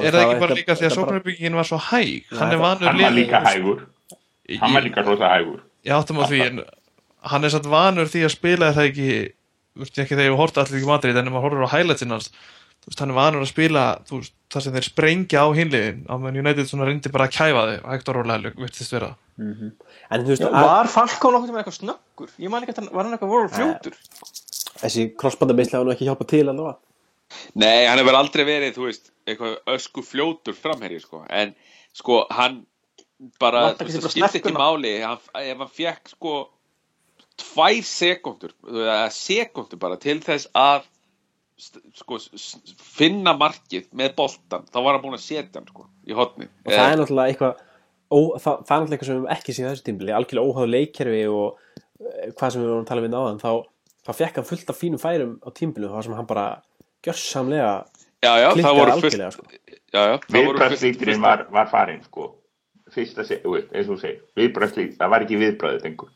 er það ekki bara líka því að sóknarbyggingin var svo hæg? Nei, hann er vanur Hann var líka hægur. Hann var Ég- líka rosa hægur. Ég áttum á því en hann er satt vanur því að spila það ekki veist ekki þegar ég horta allir ekki En veist hann er vanur að spila þú veist það sem þeir sprengja á hinliðin á meðan United svona reyndi bara að kæfa þau og hægt og rólega virtist vera. En þú veist, Já, Var Falcó nokkuð með eitthvað snöggur? Ég man ekki að hann, var hann eitthvað voru fljótur? þessi crossbandamisli hafa nú ekki hjálpað til allavega. Nei, hann hefur aldrei verið, þú veist, eitthvað ösku fljótur framherji, sko, en sko, hann bara, þú veist, það skipti ekki máli, hann, ef hann fekk, sko, tvær sekundur, eða sekundur bara til þess að, sko, finna markið með boltan, þá var hann búinn að setja hann, sko, í hotni. og það er náttúrulega eitthvað ó, það, það er náttúrulega eitthvað sem við höfum ekki séð á þessu tímbili algjörlega óháðu leikkerfi og eh, hvað sem við vorum að tala við náðan þá þá fekk hann fullt af fínum færum á tímbilu þá sem hann bara gjörsamlega klikkar voru fullt algjörlega sko. Já, já, það voru fullt Viðbröðslíturinn var, var farin sko fyrsta, eins og þú segir viðbröðslít, það var ekki viðbröðið að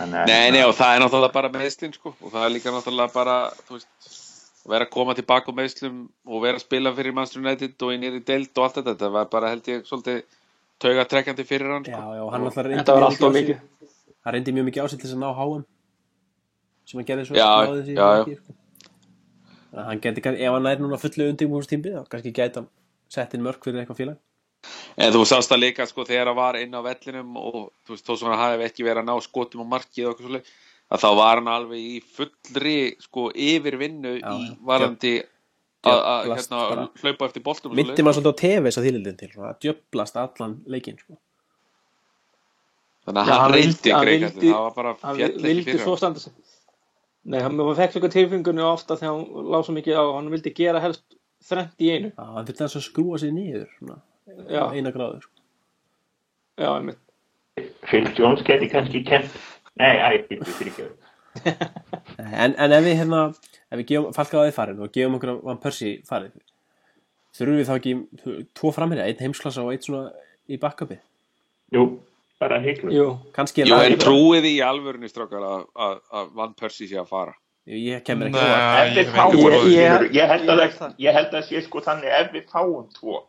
Nei, nei, og það er náttúrulega bara meðslinn sko og það er líka náttúrulega bara, þú veist vera að koma tilbaka á meðslum og vera að spila fyrir Manchester United og í deild og allt þetta, þetta var bara held ég svolítið taugatrekkjandi fyrir hann já, sko. já, og hann alltaf reyndi Þetta var mjög mikið. hann reyndi mjög mikið á sig til þess að ná háum sem hann gerði svo Já, já, já. ekki, sko. Hann geti, ef hann er núna fullu undirbúinstímbi þá kannski gæti hann sett inn mörk fyrir eitthvað félag En þú sást það líka sko þegar það var inn á vellinum og þú veist þó sem hann hafi ekki verið að ná skotum á markið og eitthvað svolítið að þá var hann alveg í fullri sko yfirvinnu Já, í varandi að hérna, hlaupa eftir boltum og myndi maður svolítið á TV þess að þýlildin til svona, að djöblast allan leikinn sko. Þannig að Já, hann reyndi það var bara hann fjall ekki vildi fyrir svo hann. standa sig Nei, hann fekk svona tilfengunni ofta þegar hann lág svo mikið á hann vildi gera helst þrennt í einu Já, hann þurfti þess að skrúa sig niður svona, Já. eina gráður sko. Já, einmitt Phil Jones geti kannski kent Nei, æ, fyrir ekki. En, en ef við hérna ef við gefum falkaðaði farin og gefum okkur Van Persie farið þurfum við þá ekki tvo framherja, einn heimsklassa og einn svona í backupi? Jú, bara heiklum Jú, er Jú, en trúið í alvörunni strókar að, að, að Van Persie sé að fara? Ég kemur ekki við ég ég, Ég- ég, held að ég- það, ég held að sé sko þannig ef við fáum tvo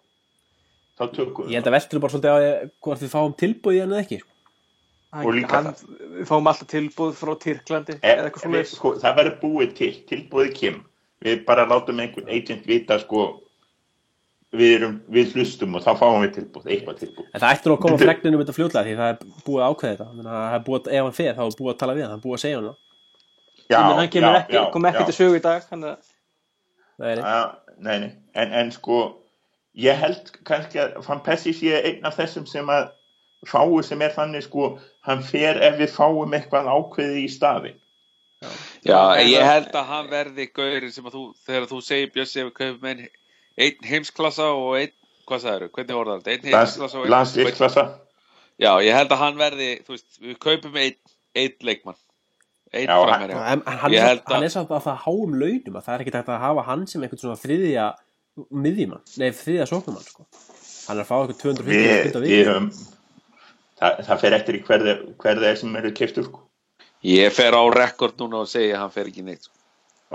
þá tökum ég við held að veltur bara svolítið á hvort við fáum tilbúið hann eða ekki sko. Og líka hann, við fáum alltaf tilbúð frá Tyrklandi E, eða eitthvað við, svona sko, það verður búið til, tilbúið kem við bara látum einhvern agent vita sko við, erum, við hlustum og þá fáum við tilbúið eitthvað tilbúið en það ætti nú að koma fregninu um þetta fljótlega því það er búið að ákveða þetta það er ef hann fer þá er búið að tala við hann, það er búið að segja hann það. Menn, hann kemur ekki, já, kom ekki já. til sögu í dag það er Já, nei, nei. En, en sko ég held kannski að Van Persie sé einn af þessum sem að fáu sem er þannig sko hann fer ef við fáum eitthvað ákveði í staði Já, en ég held að hann verði gaurin sem að þú, þegar þú segir Bjössi ef við kaupum einn ein heimsklassa og einn, hvað sagður, hvernig orðar þetta? Einn heimsklassa og einn landsliðsklassa Já, ég held að hann verði, þú veist, við kaupum einn, einn leikmann. Einn Já, framherja. hann, er, hann að- er samt að það háum launum að það er ekkert hægt að hafa hann sem einhvern svona þriðja miðjumann, nei þriðja sóknumann sko. hann er að fá eitthvað 250 við, við, við höfum það, það fer eftir í hverða hver er sem eru keiftur sko. Ég fer á rekord núna og segja að hann fer ekki neitt sko.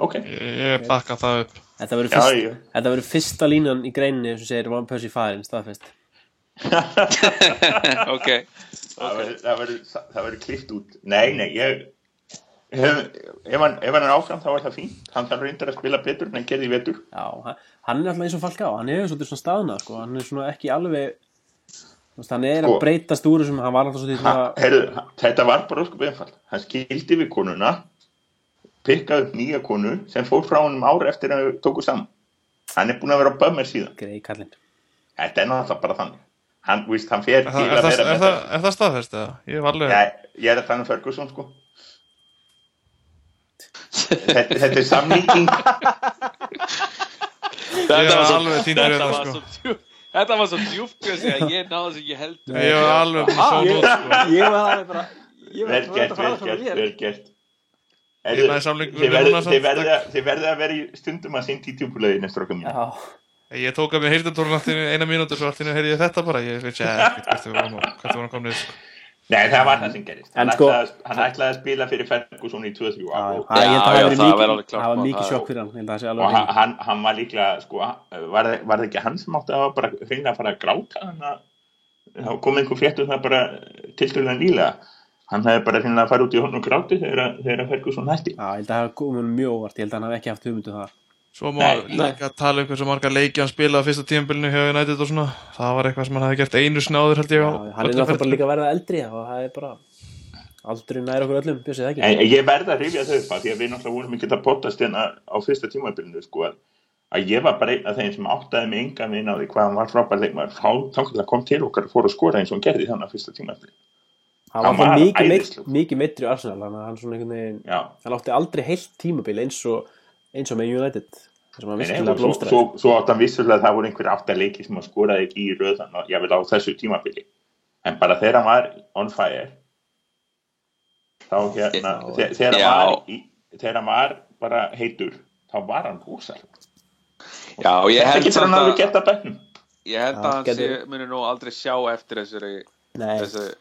ok, Ég bakka það upp. Þetta verður fyrst, fyrsta línan í greininni sem segir Van Persie farin staðfest. Ok, það verður- klift út. Nei, nei, ég hef, ef, hann, ef hann er áfram þá er það fínt. Hann þarf reyndar að spila betur en hann gerði í vetur. Já, hann- hann er alltaf eins og Falcao hann hefur svolítið svona staðnað sko. hann er svona ekki alveg hann er Sko. að breytast úr þessum hann var alltaf svolítið ha, svona heyrðu, þetta var bara óskup einfald hann skildi við konuna pikkaði upp nýja konu sem fór frá honum ári eftir að þau tóku saman. Hann er búin að vera á bömmir síðan. Grei þetta er náttúrulega bara þannig. Hann, víst, hann fer Er til það, að er það, vera er með það, það er það staðfest eða? Ég alveg Já, ég er að tala um Ferguson sko. Þetta, þetta er samnýting. Þetta var svo, alveg í þetta var sko. svo djúpt Þetta var svo Bjössi að ég náði þess heldur. Var að ég, sko. ég var alveg bara ég var vel bara gert, að vel gert, vel gert. Þið verða- að vera í stundum að sýnt í tjúpuleginu strókum mín Já, Ég tók að mér heyrðartórun eina mínútu svo allt í einu heyrði ég þetta bara. Ég veit ekki hvert við vorum komnið sko. Nei það var það sem gerist hann, En sko- ætlaði, að- hann ætlaði að spila fyrir Ferguson í 2-3 já, ár já, og, ég held að já, það mikið var mál, mikið það- sjokk fyrir hann ég held að það sé og alveg hann, hann, hann var líklega sko, var, var það ekki hann sem átti að bara finna að fara að gráta þannig að þá kom einhver frétt um það bara tiltölulega nýlega. Hann hefði bara finna að fara út í honum og gráti þegar, þegar Ferguson hætti. Já, ég held að það hafi komið mjög óvart. Ég held að hann hafi ekki haft hugmyndu það Svo má líka tala um hversu margar leiki hann spilaði á fyrsta tímabilinu hjá United og svona. Það var eitthvað sem hann hefði gert einu snáður held ég á Já, hann er náttúrulega bara líka að verða eldri og það er bara aldrei nær okkur öllum, bjössið það ekki? En ég verð að rifja þau upp að því að við náttúrulega vorum ekki að potast hérna á fyrsta tímabilinu sko að, að ég var bara einn af þeim sem áttaði mig enga minn á því hvað hann var frábær leikmaður. Þá kom til okkar og fór að skora eins og hann gerði þannig á fyrsta tímabilinu. Hann hann var mikið, mikið meitri í Arsenal þannig að hann svona einhvern veginn já. hann átti aldrei heilt tímabil eins og eins og með United svo, blómstraði svo, svo átt hann vissulega að það voru einhverja átta leiki sem hann skoraði í röðan og ég vil á þessu tímabili en bara þegar hann var on fire þá hérna, þe- þegar hann var, í- þegar hann var bara heitur, þá var hann húsar. Já, ég held samt hann alveg að gett að bæknum. ég held að hann muni nú aldrei sjá eftir þessari, Nei, að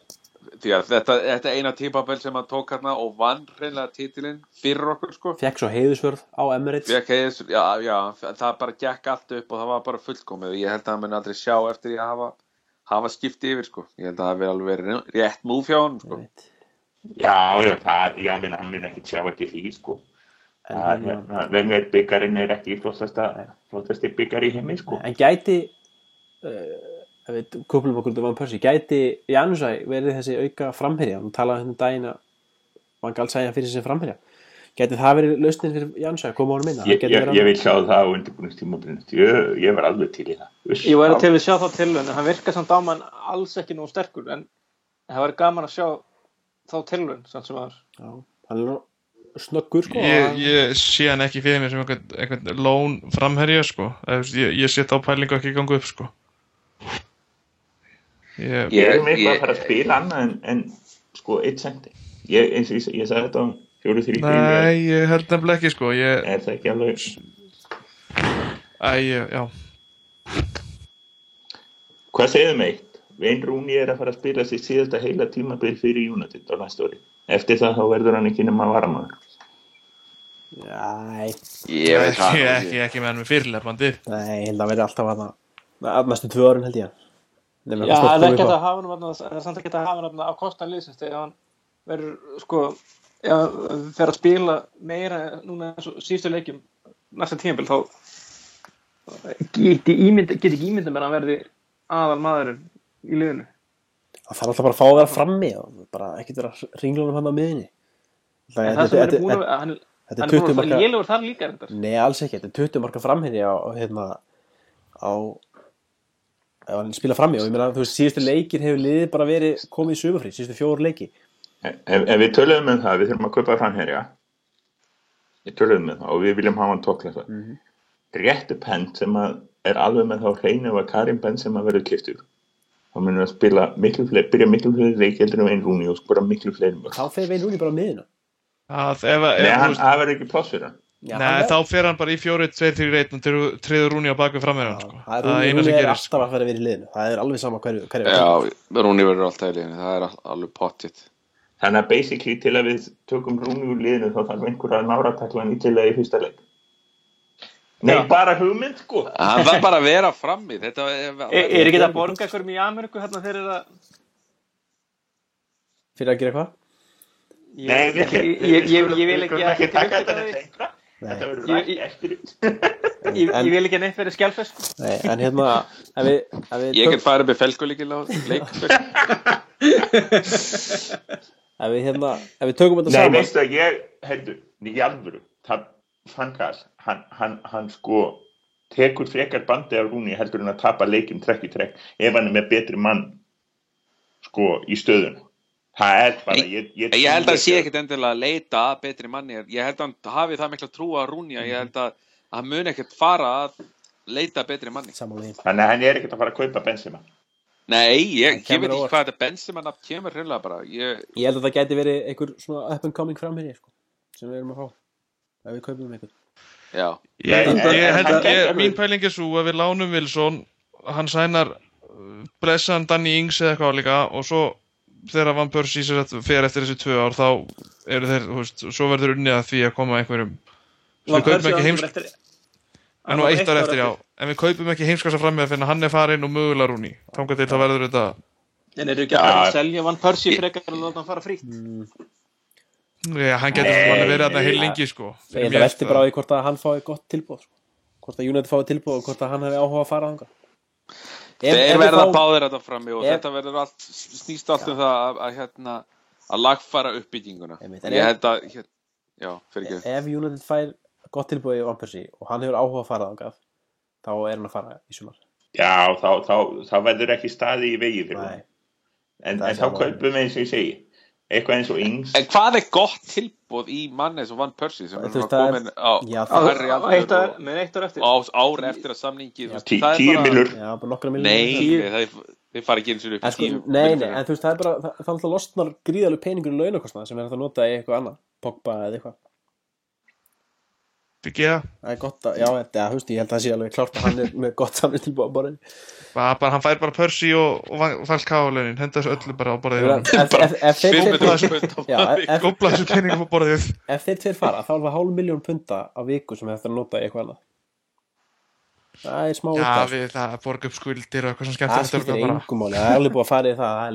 þetta, þetta eina típabel sem hann tók hérna og vann hreinlega titilinn fyrir okkur sko fekk svo heiðusvörð á Emirates heiðis, já, já, það bara gekk allt upp og það var bara fullkomið og ég held að hann muni aldrei sjá eftir því að hafa, hafa skipti yfir sko. Ég held að það hefði alveg verið rétt múf hjá hann sko. Já, já, það, já, menn, hann mun ekki sjá ekki því, sko. Wenger byggarinn er ekki flottasti byggar í heimi, sko. en gæti uh, við kúplum okkur til Van Persie gæti Janusæ verið þessi auka framherja hún talaði hérna um daginn að Van Gaal sæja fyrir sem framherja gæti það verið lausnin fyrir Janusæ að koma honum inn Hann Ég, gæti ég, verið ég vil sjá það á undirbúinistímabrinn. Ég, ég var alveg til í það. Ég á- til að sjá þá tilhörn en hann virkar samt á mann alls ekki nú sterkur en það væri gaman að sjá þá tilhörn samt sem aður Já, hann er snöggur sko Ég, ég sé hann ekki fyrir mér sem einhvern, einhvern lón framherja sko. Þú Ég, ég set á pælingu ekki ganga upp sko. Ég, Ég er ég- að fara að spila annað en, en sko, eitt sendi. Ég, eins og ég, ég sagði þetta á fjóru, þrjú, nei, ég held nefnilega ekki sko. Ég, Er það ekki alveg... æ, já. Hvað segðum eitt? Vein Rúni er að fara að spila sér síðasta heila tímabil fyrir United á næsta ári. Eftir það þá verður hann ekki nema varamaður. Nei, Ég veit það Ég nú ekki, ekki með hann með fyrirlefandi. nei, ég held að verði alltaf að að næstu tvö árin held ég Nema Já, það það er ekki að hafa hann það er samt ekki að hafa hann á kostan liðsins þegar hann verður sko já, fer að spila meira núna eins og síðustu leikjum næsta tímabil þá get ekki ímynda mér að hann verði aðal maðurinn í liðinu? Það þarf alltaf bara að fá að vera frammi og bara ekkert vera ringlunum hann á miðinni Það en það sem er búin að hann, er er 20 búin að marka lélugur þar líka. Nei, alls ekki, þetta er 20 marka framherji á, á hérna á ef hann spila frammi og ég meina, þú veist, síðustu leikir hefur liðið bara verið komið í sumafrí, síðustu fjóru leiki Ef, ef við töluðum um það, við þurfum að kaupa framherja. Við töluðum um það og við viljum hafa hann tókla það. Mhm. Réttu pent sem að er alveg með þá hreinu að Karim Ben sem að verður kiptur. Þá munum við að spila miklu fleiri, byrja miklu fleiri leiki heldur en Vein Rúni og skora miklu fleiri mörg. þá fer Vein Rúni bara miðina það verður ekki pláss fyrir hann. Já, nei, hann þá er- fer hann bara í fjóri, tveir, þrjir, einn og treður Rúni á baku framherjan sko. það er Það er Rúni, eina Rúni sem er gerist alltaf að fara að vera í liðinu það er alveg sama hverju, hverju Já, Rúni verður alltaf í liðinu, það er alveg pottitt Þannig að basically til að við tökum Rúni úr liðinu þá þarf einhver að nára að takla hann ítilega í fyrsta leik. Nei, Já. bara hugmynd, sko. Hann þarf bara að vera frammi Þetta er, Er, er ekki það að borga einhverjum í Ameríku hérna fyrir að fyrir að gera hvað? ég, Nei, ég, ég, ég, ég, ég vil ekki taka þetta verður rætt ég- eftir. ég, ég vil ekki neitt fyrir skjálfest Nei, en hérna ef við, ef við, Ég get farið með felgulíkil á leik ef við hérna ef við tökum þetta Nei, saman veistu að ég, í alvöru, það, Fangal, hann, hann, hann sko tekur frekar bandi af Rúni heldur en að tapa leikim trekk í trekk ef hann er með betri mann sko í stöðun. Það er bara, ég, ég, Ég held að sé ekkit endilega að leita að betri manni. Ég held að hann hafi það mikla trú að Rúni að Ég held að hann mun ekkit fara að leita að betri manni. Þannig að hann er ekkert að fara að kaupa Benzema. Nei, ég, veit ekki hvað þetta Benzema nafn kemur hreinlega bara. Ég, ég held að það gæti verið einhver svona up and coming framherji sko, sem við erum að fá. Ef við kaupum um einhvern Já, Ég, held að ég, gæti- mín pæling er svo að við lánum Wilson hann sænar blessan Danny Ings eða eitthvað líka og svo þegar Van Persie að fer eftir þessi tvö ár þá eru þeir, þú veist, svo verður unnið að því að koma einhverjum. Svo við kaupum ekki heims en nú eitt ár eftir, já, en við kaupum ekki heimskassa fram með að finna hann er farinn og mögulega rúni þangað til það verður þetta En eru ekki að að selja Van Persie frekar en láta hann fara frítt? já, hann getur verið þarna nei, heil lengi sko. Ég held að velti bara á því hvort að hann fái gott tilbúð sko. hvort að United fái tilbúð og hvort að hann hefði áhuga að fara ef þeir verða báðir þetta frammi og Ef- þetta verður allt, snýst allt um það að, að hérna, að lagfara uppbygginguna Ég held að, hér, já, fyrir ekki ef United fær gott tilbúð í Van Persie og hann hefur áhuga að fara þangað þá er hann að fara í sumar Já, þá, þá, þá verður ekki staði í vegi fyrir Nei. hann. En, en þá kaupum við eins og ég segi, eitthvað eins og Ings. En hvað er gott tilbúð í mann eins og Van Persie sem er komin á á, aldur eitt ár, og með eitt ár eftir. Á ár eftir að samningi er tíu bara- milur. Nei, þeir fara ekki eins og upp sko, nei, nei, en þú veist, það er bara, er alltaf losnar gríðalegu peningur í launakostnað sem er að nota í eitthvað annað, Pogba eða eitthvað. Fyrir geða Það er gott að, já, þetta, veist, ég held að það sé alveg klárt að hann er með gott samlið til borðin. bara, bara, Hann fær bara Percy og, og Falcao-launin Henda þessu öllu bara á pund á já, ef, ef, Góbla þessu peningum á borðið ef þeir tveir fara, þá er það hálf miljón punta á viku sem hefur að nota í eitthvað annað. Það er smá Já, uppgaf. við það borga upp skuldir og eitthvað sem Það skemmtilegt skiptir engum máli, það er alveg búið að fara í það, það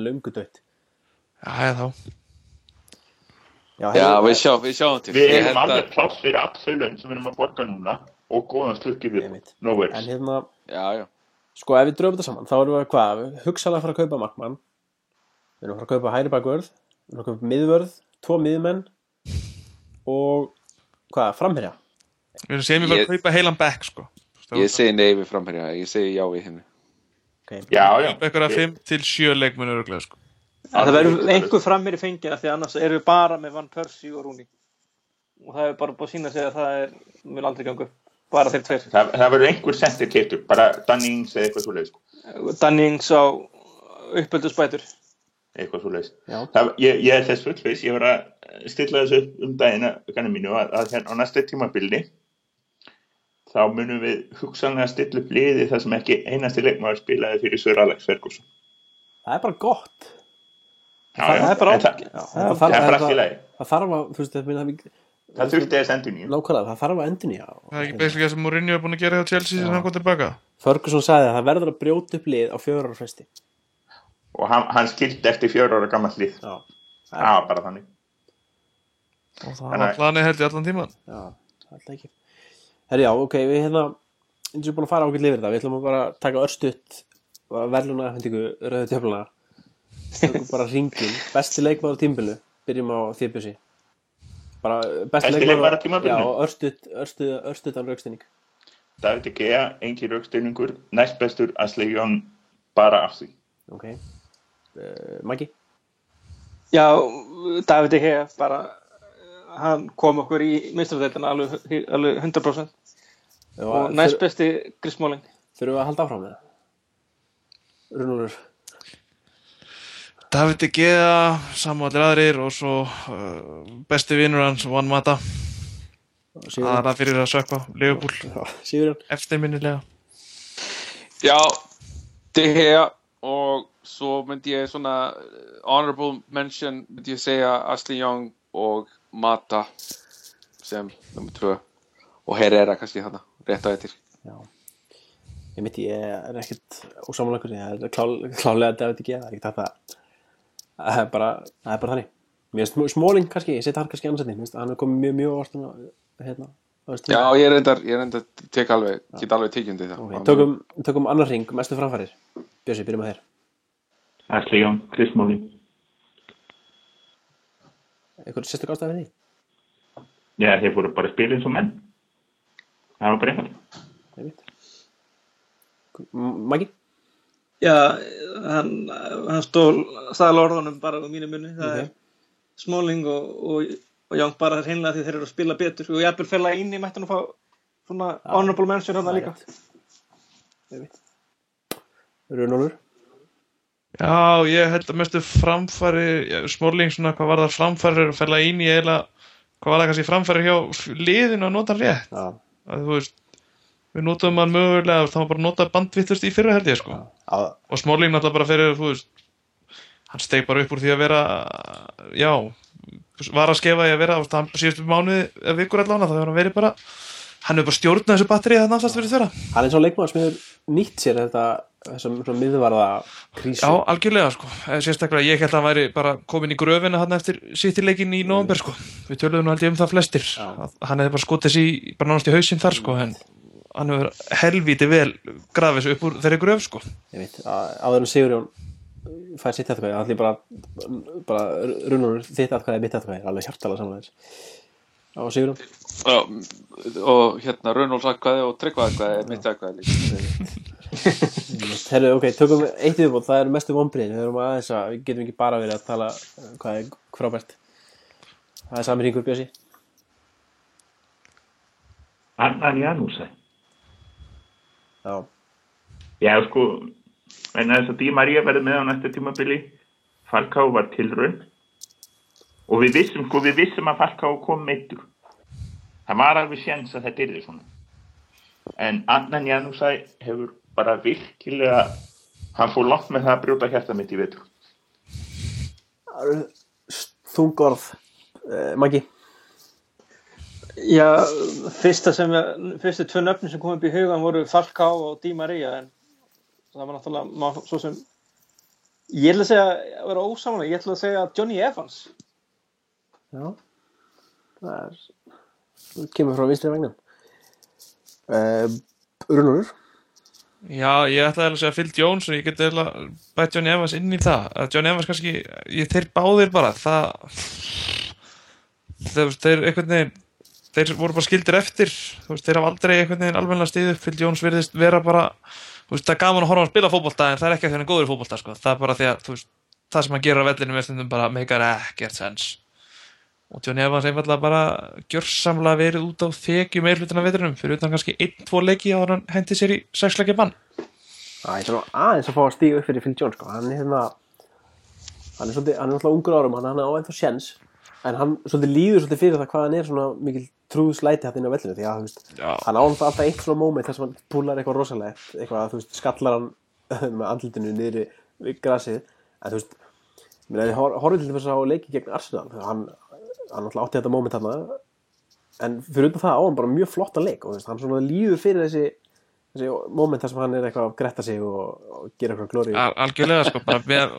er. Já, já, við, sjá, við sjáum til. Við erum held að- alveg pláss fyrir allt þau laun sem við erum að borga núna og góðan slukki við En hérna, Já, já. Sko, ef við dröfum þetta saman, þá erum við hvað, hugsaðlega að fara að kaupa markmann, við erum að fara að kaupa hæri bakvörð, við erum að kaupa miðvörð, tvo miðmenn og hvað, framherja. Við erum sem ég bara Ég- að kaupa heilan back sko. Ég segi nei við framherja, ég segi já við henni. Okay. Já, já. Eitthvað 5 til 7 leikmenn öruglega sko. En það verður einhver framir í fengina því annars erum við bara með Van Persie og Rooney og það er bara búið að sína sig að það er, mun aldrei gangu upp. bara þeir tveir Það, það verður einhver sendir keiptur, bara Dunnings eða eitthvað svo leiðis. Dannings á uppöldusbætur Eitthvað svo leiðis. Já. Ég, ég er þess fullveis, ég var að stilla þessu upp um dagina, kannu mínu, að, að hérna á næsta tímabildi þá munum við hugsanlega stilla upp liði þar sem ekki einasti leikmaður spilaði fyrir Sir Alex Ferguson. Það er bara gott. Það er bara en það, það það í. Það þarf að, þú veist, það, það, Það þurfti þess endur nákvæmlega, það þarf að endun í Það er ekki basically það sem Mourinho er búin að gera hjá Chelsea sem hann kom tilbaka Ferguson sagði að það verður að brjóta upp lið á fjögur ára fresti. Og hann, hann skildi eftir fjör ára gammal lið. Já. Já, bara þannig. og það Þannig var planið held ég allan tíman Já, alltaf ekki. Herri, já, ok, við hérna, eins og búin að fara ákveld lifir þetta, við ætlum að bara taka örstutt og verðluna, hendingu, rauðu tjöfluna. Tökum bara ringin, besti leikmaður á tímbilu, byrjum á uh, besti Besti leikmaður á tímabilinu? Já, og örstuttan raukstinning. David De Gea, engin rauksteiningur, næst bestur Ashley Young, bara af því. Ok. Uh, Maggi? Já, David De Gea bara hann kom okkur í mistrardeltina alveg, alveg 100% og næst besti grismóling Þurfum við að halda áfram með það? Rúnulur. David De Gea, saman allir aðrir og svo uh, besti vinnur hans Van Mata. Aðra fyrir að Já, Sigurjón. eftirminnilega Já, De Gea og svo myndi ég svona uh, honorable mention myndi ég segja Ashley Young og Mata sem nummer 2 og Herrera kannski þarna, rétt á eftir. Já. Ég myndi, ég er ekkert ósamanlegur, ég er klá, klálega David ekki, það er ekkert að það er bara, það er bara þannig. Mér finnst smóling kannski, ég setja hann kannski að hann er komið mjög mjög ávart hérna, Já, ég er reyndar, ég er reyndar tek alveg, get alveg tekjundi það Ok, tökum, tökum annar ring, mestu framfærir. Bjössi, byrjum að þér. Ashley Young, Chris Smalling. Eitthvað sérstök ástæði við því? Já, þeir voru bara spila eins og menn. Það var bara eitthvað. Ég veit. M- Maggi? Já, hann, hann stól staðal orðunum bara á mínu munni það Ok. er Smalling og, og, og Young bara hreinlega því þeir eru að spila betur og ég er fæla inn í mættan að fá svona honorable mention hann líka Ég veit. Rúnulur? Já, ég held að mestu framfæri já, Smorling svona hvað var það framfæri og fæla ín í eiginlega hvað var það kannski framfæri hjá liðinu að nota rétt Já. að þú veist við notaðum hann mögulega það var bara að nota bandvittlust í fyrra held ég sko. Já. og Smalling náttúrulega bara fyrir þú veist, hann steg bara upp úr því að vera já, var að skefa í að vera hann síðustu mánuði eða vikur allan þá hefur hann verið bara hann hefur bara stjórnað þessu batterið að náttúrulega fyrir þeirra Hann er og leikmaður sem hefur nýtt sér þetta, þessum svona miðvarða krísu. já, algjörlega sko, Eða sérstaklega ég held að hann væri bara komin í gröfina hann eftir sittileikin í november sko. Við töluðum nú held ég um það flestir. Að hann hefði bara skotið sér í, bara nánast í hausinn þar sko en hann hefur helvíti vel grafið þessu upp úr þeirri gröf sko. Ég veit, áður en Sigurjón fær sitt aðkvæði, allir bara bara Rúnulur, þitt aðkvæði, mitt aðkvæði alveg hjartalega samanlega á Sigurjón? Og, og hérna Rönnóls aðkvæði og Tryggva aðkvæði mitt aðkvæði líka. Herru, ok, tökum eitt viðbót, það er mestu vonbriðin við erum aðeins að, við getum ekki bara verið að tala hvað er frábært. Það er sami ringur Bjössi. Annan Janúsæ. Já, Já, sko, en þess að Di Maria verði með á næsta tímabili. Falcao var tilraun. Og við vissum, sko, við vissum að Falcao kom meittur það var alveg séns að þetta yrði svona. En Annan Janúsæ hefur bara virkilega hann fór langt með það að brjóta hjarta mitt í vetur. Þungorð uh, Maggi Já, fyrsta sem við, fyrstu tvö nöfni sem kom upp í hugan voru Falcao og Di Maria en það var náttúrulega, maður, svo sem ég ætla að segja, að vera ósamlega, ég ætla að segja Johnny Evans. Já, það er það kemur frá vinstri vegna uh, Runur Já, ég ætlaði að segja Phil Jones og ég geti eiginlega bætt Johnny Evans inn í það. Að Johnny Evans kannski, ég, þeir báðir bara það þeir, þeir einhvern veginn þeir voru bara skildir eftir. Veist, þeir hafa aldrei einhvern veginn alveg stíðu Phil Jones virðist vera bara veist, það er gaman að horfa að spila fótbolta en það er ekki að hann er góður í fótbolta sko. það er bara því að veist, það sem hann gerir á vellinu með stundum bara meikar ekkert sens og Johnny Evans einfallega bara gjörsamlega verið út á þekju meirhlutina vetrinum fyrir utan kannski einn, tvo leiki á hann hendi sér í sexleikja bann. Það er aðeins að fá að stíga upp fyrir Phil Jones sko. hann er hérna hann er svolítið, hann er hann, hann en hann svolítið líður svolítið fyrir það hvað hann er svona mikil trúðslæti hætt inn á vellinu því að þú veist, Já. hann á alltaf alltaf eitt svona moment þar sem hann púlar eitthvað rosalegt eitthvað að þú veist, skallar hann með andlutinu niður við grasið en þú veist, mér hefði horfið til þess að leiki gegn Arsenal hann, hann alltaf átti þetta moment hann en fyrir utan það á hann bara mjög flotta leik og þú veist, hann svona líður fyrir þessi þessi moment þar sem hann er eitthvað að gretta sig og, og gera eitthvað glóri Al algjörlega sko, bara mér,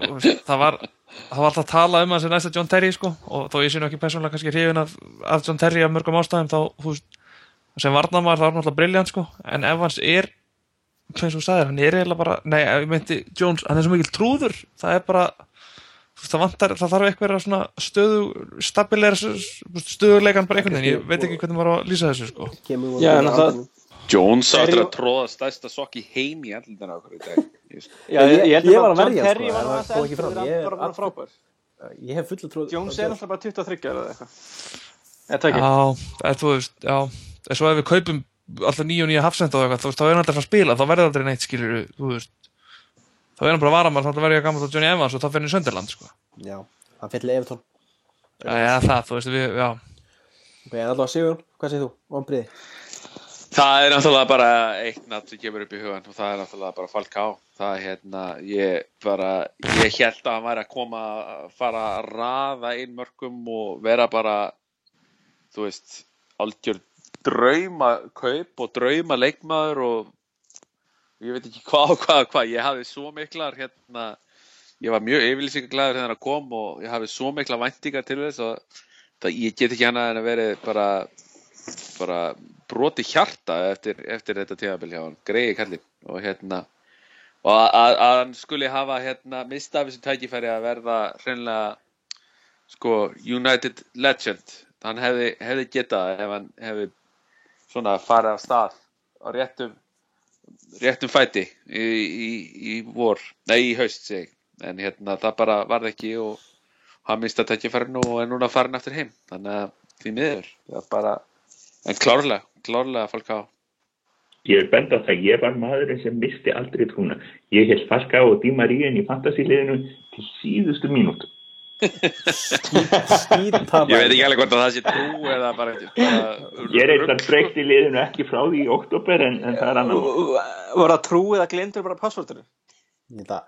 það var það var alltaf að tala um hans sem næsta John Terry sko, og þó ég sé nú ekki persónulega kannski hrifin af, af John Terry af mörgum ástæðum þá, þú veist, sem varnamar það var náttúrulega briljant sko, en ef hans er eins og þú sagðir, hann er eiginlega bara nei, ég meinti, Jones, hann er svo mikil trúður það er bara það vantar, það þarf eitthvað svona stöðu stabileira stöðuleikan bara einhvern veginn, ég veit ekki hvernig maður á að lýsa þessu sko. Kemur Já, en það- Jones Er áttur ég- að tróða stærsta sokk í heim í andlindina okkur í dag. Ég- Já, Ég- ég, held ég var að verja, sko, var það aðeins kom ekki fram. Ég er var bara frábær. ég hef fulla trú Jones er alltaf bara 23 eða eitthvað. Þetta ekki. Já, eða þú veist, já. En svo ef við kaupum alltaf nýju og nýja hafsend og eitthvað, þá er hann alltaf að að spila þá verður aldrei neitt, skilur þú veist. Þá er hann bara varamann, þá verður ég að gamla á Johnny Evans og þá fyrir hann í Sönderland, sko. Já, hann fjalli Evertón Já, já, það, þú veist, við, já. Ok, en alltaf Sigur, hvað segir þú, vonbriði Það er náttúrulega bara eitt nafn sem kemur upp í hugan og það er náttúrulega bara Falcao. Það er hérna, ég bara, ég held að hann væri að koma, fara að raða inn mörgum og vera bara, þú veist, algjör drauma kaup og drauma leikmaður og ég veit ekki hvað og hvað, og hvað, ég hafði svo miklar hérna, ég var mjög yfirlýsingaglæður þegar hann kom og ég hafði svo mikla væntingar til þess að ég get ekki annað en að vera bara, bara broti hjarta eftir, eftir þetta tímabil hjá hann, greiði kallinn. Og hérna og að, að, hann skuli hafa hérna mista af þessu tækifæri að verða hreinlega sko United Legend. Hann hefði, hefði getað ef hann hefði svona farið af stað á réttum réttum fæti í, í, í vor, nei í haust seg en hérna það bara varð ekki og hann mista tækifærinu og er núna farin aftur heim. Þannig að því miður það bara, en klárlega klárlega fólk á Ég er bend á það, ég var maðurinn sem misti aldrei trúna. Ég held Falka og Di Maríin í fantasíliðinu til síðustu mínútu. Ég veit ekki alveg hvort að það sé trú eða bara, bara Ég er eitthvað breykt í liðinu ekki frá því í oktober en, en það er annar. Var það trú eða glindur bara passvortinu? ég held að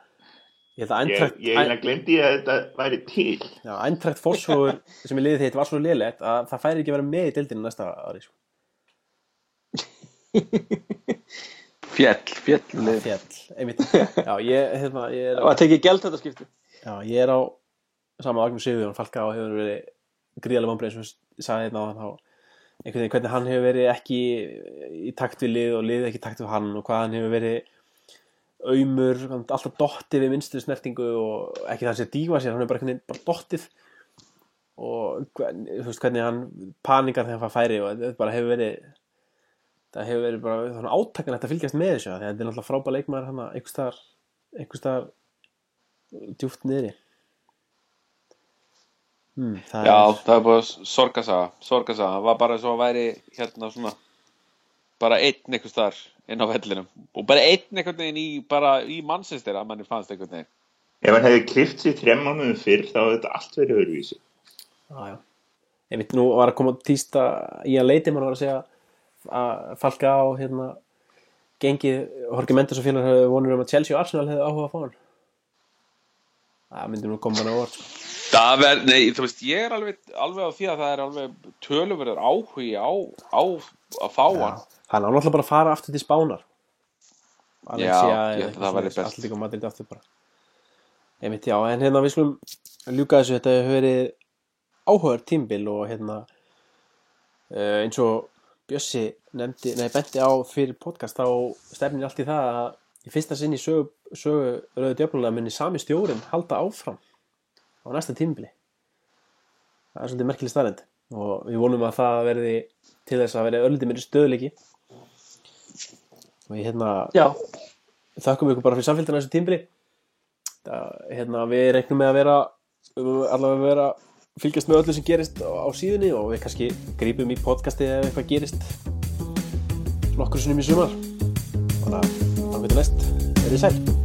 ég Ég, ég eiginlega glemdi að þetta væri til. já, eintrækt fórsóður sem ég liði þitt var svo lélegt að það færi ekki að vera með í deildinu næsta ári sko. fjell, fjell fjall, einmitt já, ég, hérna, ég er Það var tekið gælt þetta skipti. Já, ég er á sama Magnús Sigurjón Falka og hefur verið gríðalega vombrið eins og ég sagði hérna á þá einhvern veginn hvernig hann hefur verið ekki í takt við lið og lið ekki í takt við hann og hvað hann hefur verið aumur, alltaf dottið við minnstu snertingu og ekki það sé dífa sér, hann er bara einhvern veginn bara dottið. Og þú veist hvernig hann panikar þegar hann fær færi og þetta bara hefur verið það hefur verið bara þannig átakanlegt að fylgjast með þessu að þetta er náttúrulega frábæð leikmaður hann einhvers staðar einhvers staðar djúft niðri. Hmm, Já, er það er bara sorgasaga, sorgasaga, það var bara svo að væri hérna svona bara einn einhvers þar inn á vellinum og bara einn einhvern veginn í, bara í mannsistir að manni fannst einhvern veginn Ef hann hefði klift sér þrem mánuðum fyrr þá hefði þetta allt verið öðruvísi. Já, já. Ég veit nú var að koma tísta í að leiti mann var að segja að falka á hérna gengið Horki Mendes og félagar hefði vonur um að Chelsea og Arsenal hefði áhuga að fá hann. Það myndi nú koma hann á orð. Það verð, nei, þú veist, ég er alveg, alveg á því að það er alveg töluverður áhugi á, á að fá hann. Hann á náttúrulega bara að fara aftur til Spánar. Já, ég held að það væri best. Allt líka Madrid aftur bara. Ég veit, já, en hérna við skulum ljúka þessu, þetta hefur verið áhugaður tímbil og hérna uh, eins og Bjössi nefndi, nei, benti á fyrir podcast þá stefnir allt í það að í fyrsta sinn í sögu, sögu rauðu djöfnulega muni sami stjórin halda áfram á næsta tímbili það er svolítið merkileg starrend og við vonum að það verði til þess að verði öllítið meiri stöðleiki og ég hérna Já, þakkum ykkur bara fyrir samfélgdana þessu tímbili það, hérna, við reiknum með að vera allavega vera fylgjast með öllu sem gerist á, síðunni og við kannski grípum í podcasti ef eitthvað gerist nokkur sinnum í sumar. Bara, þá veitum næst, verið sæl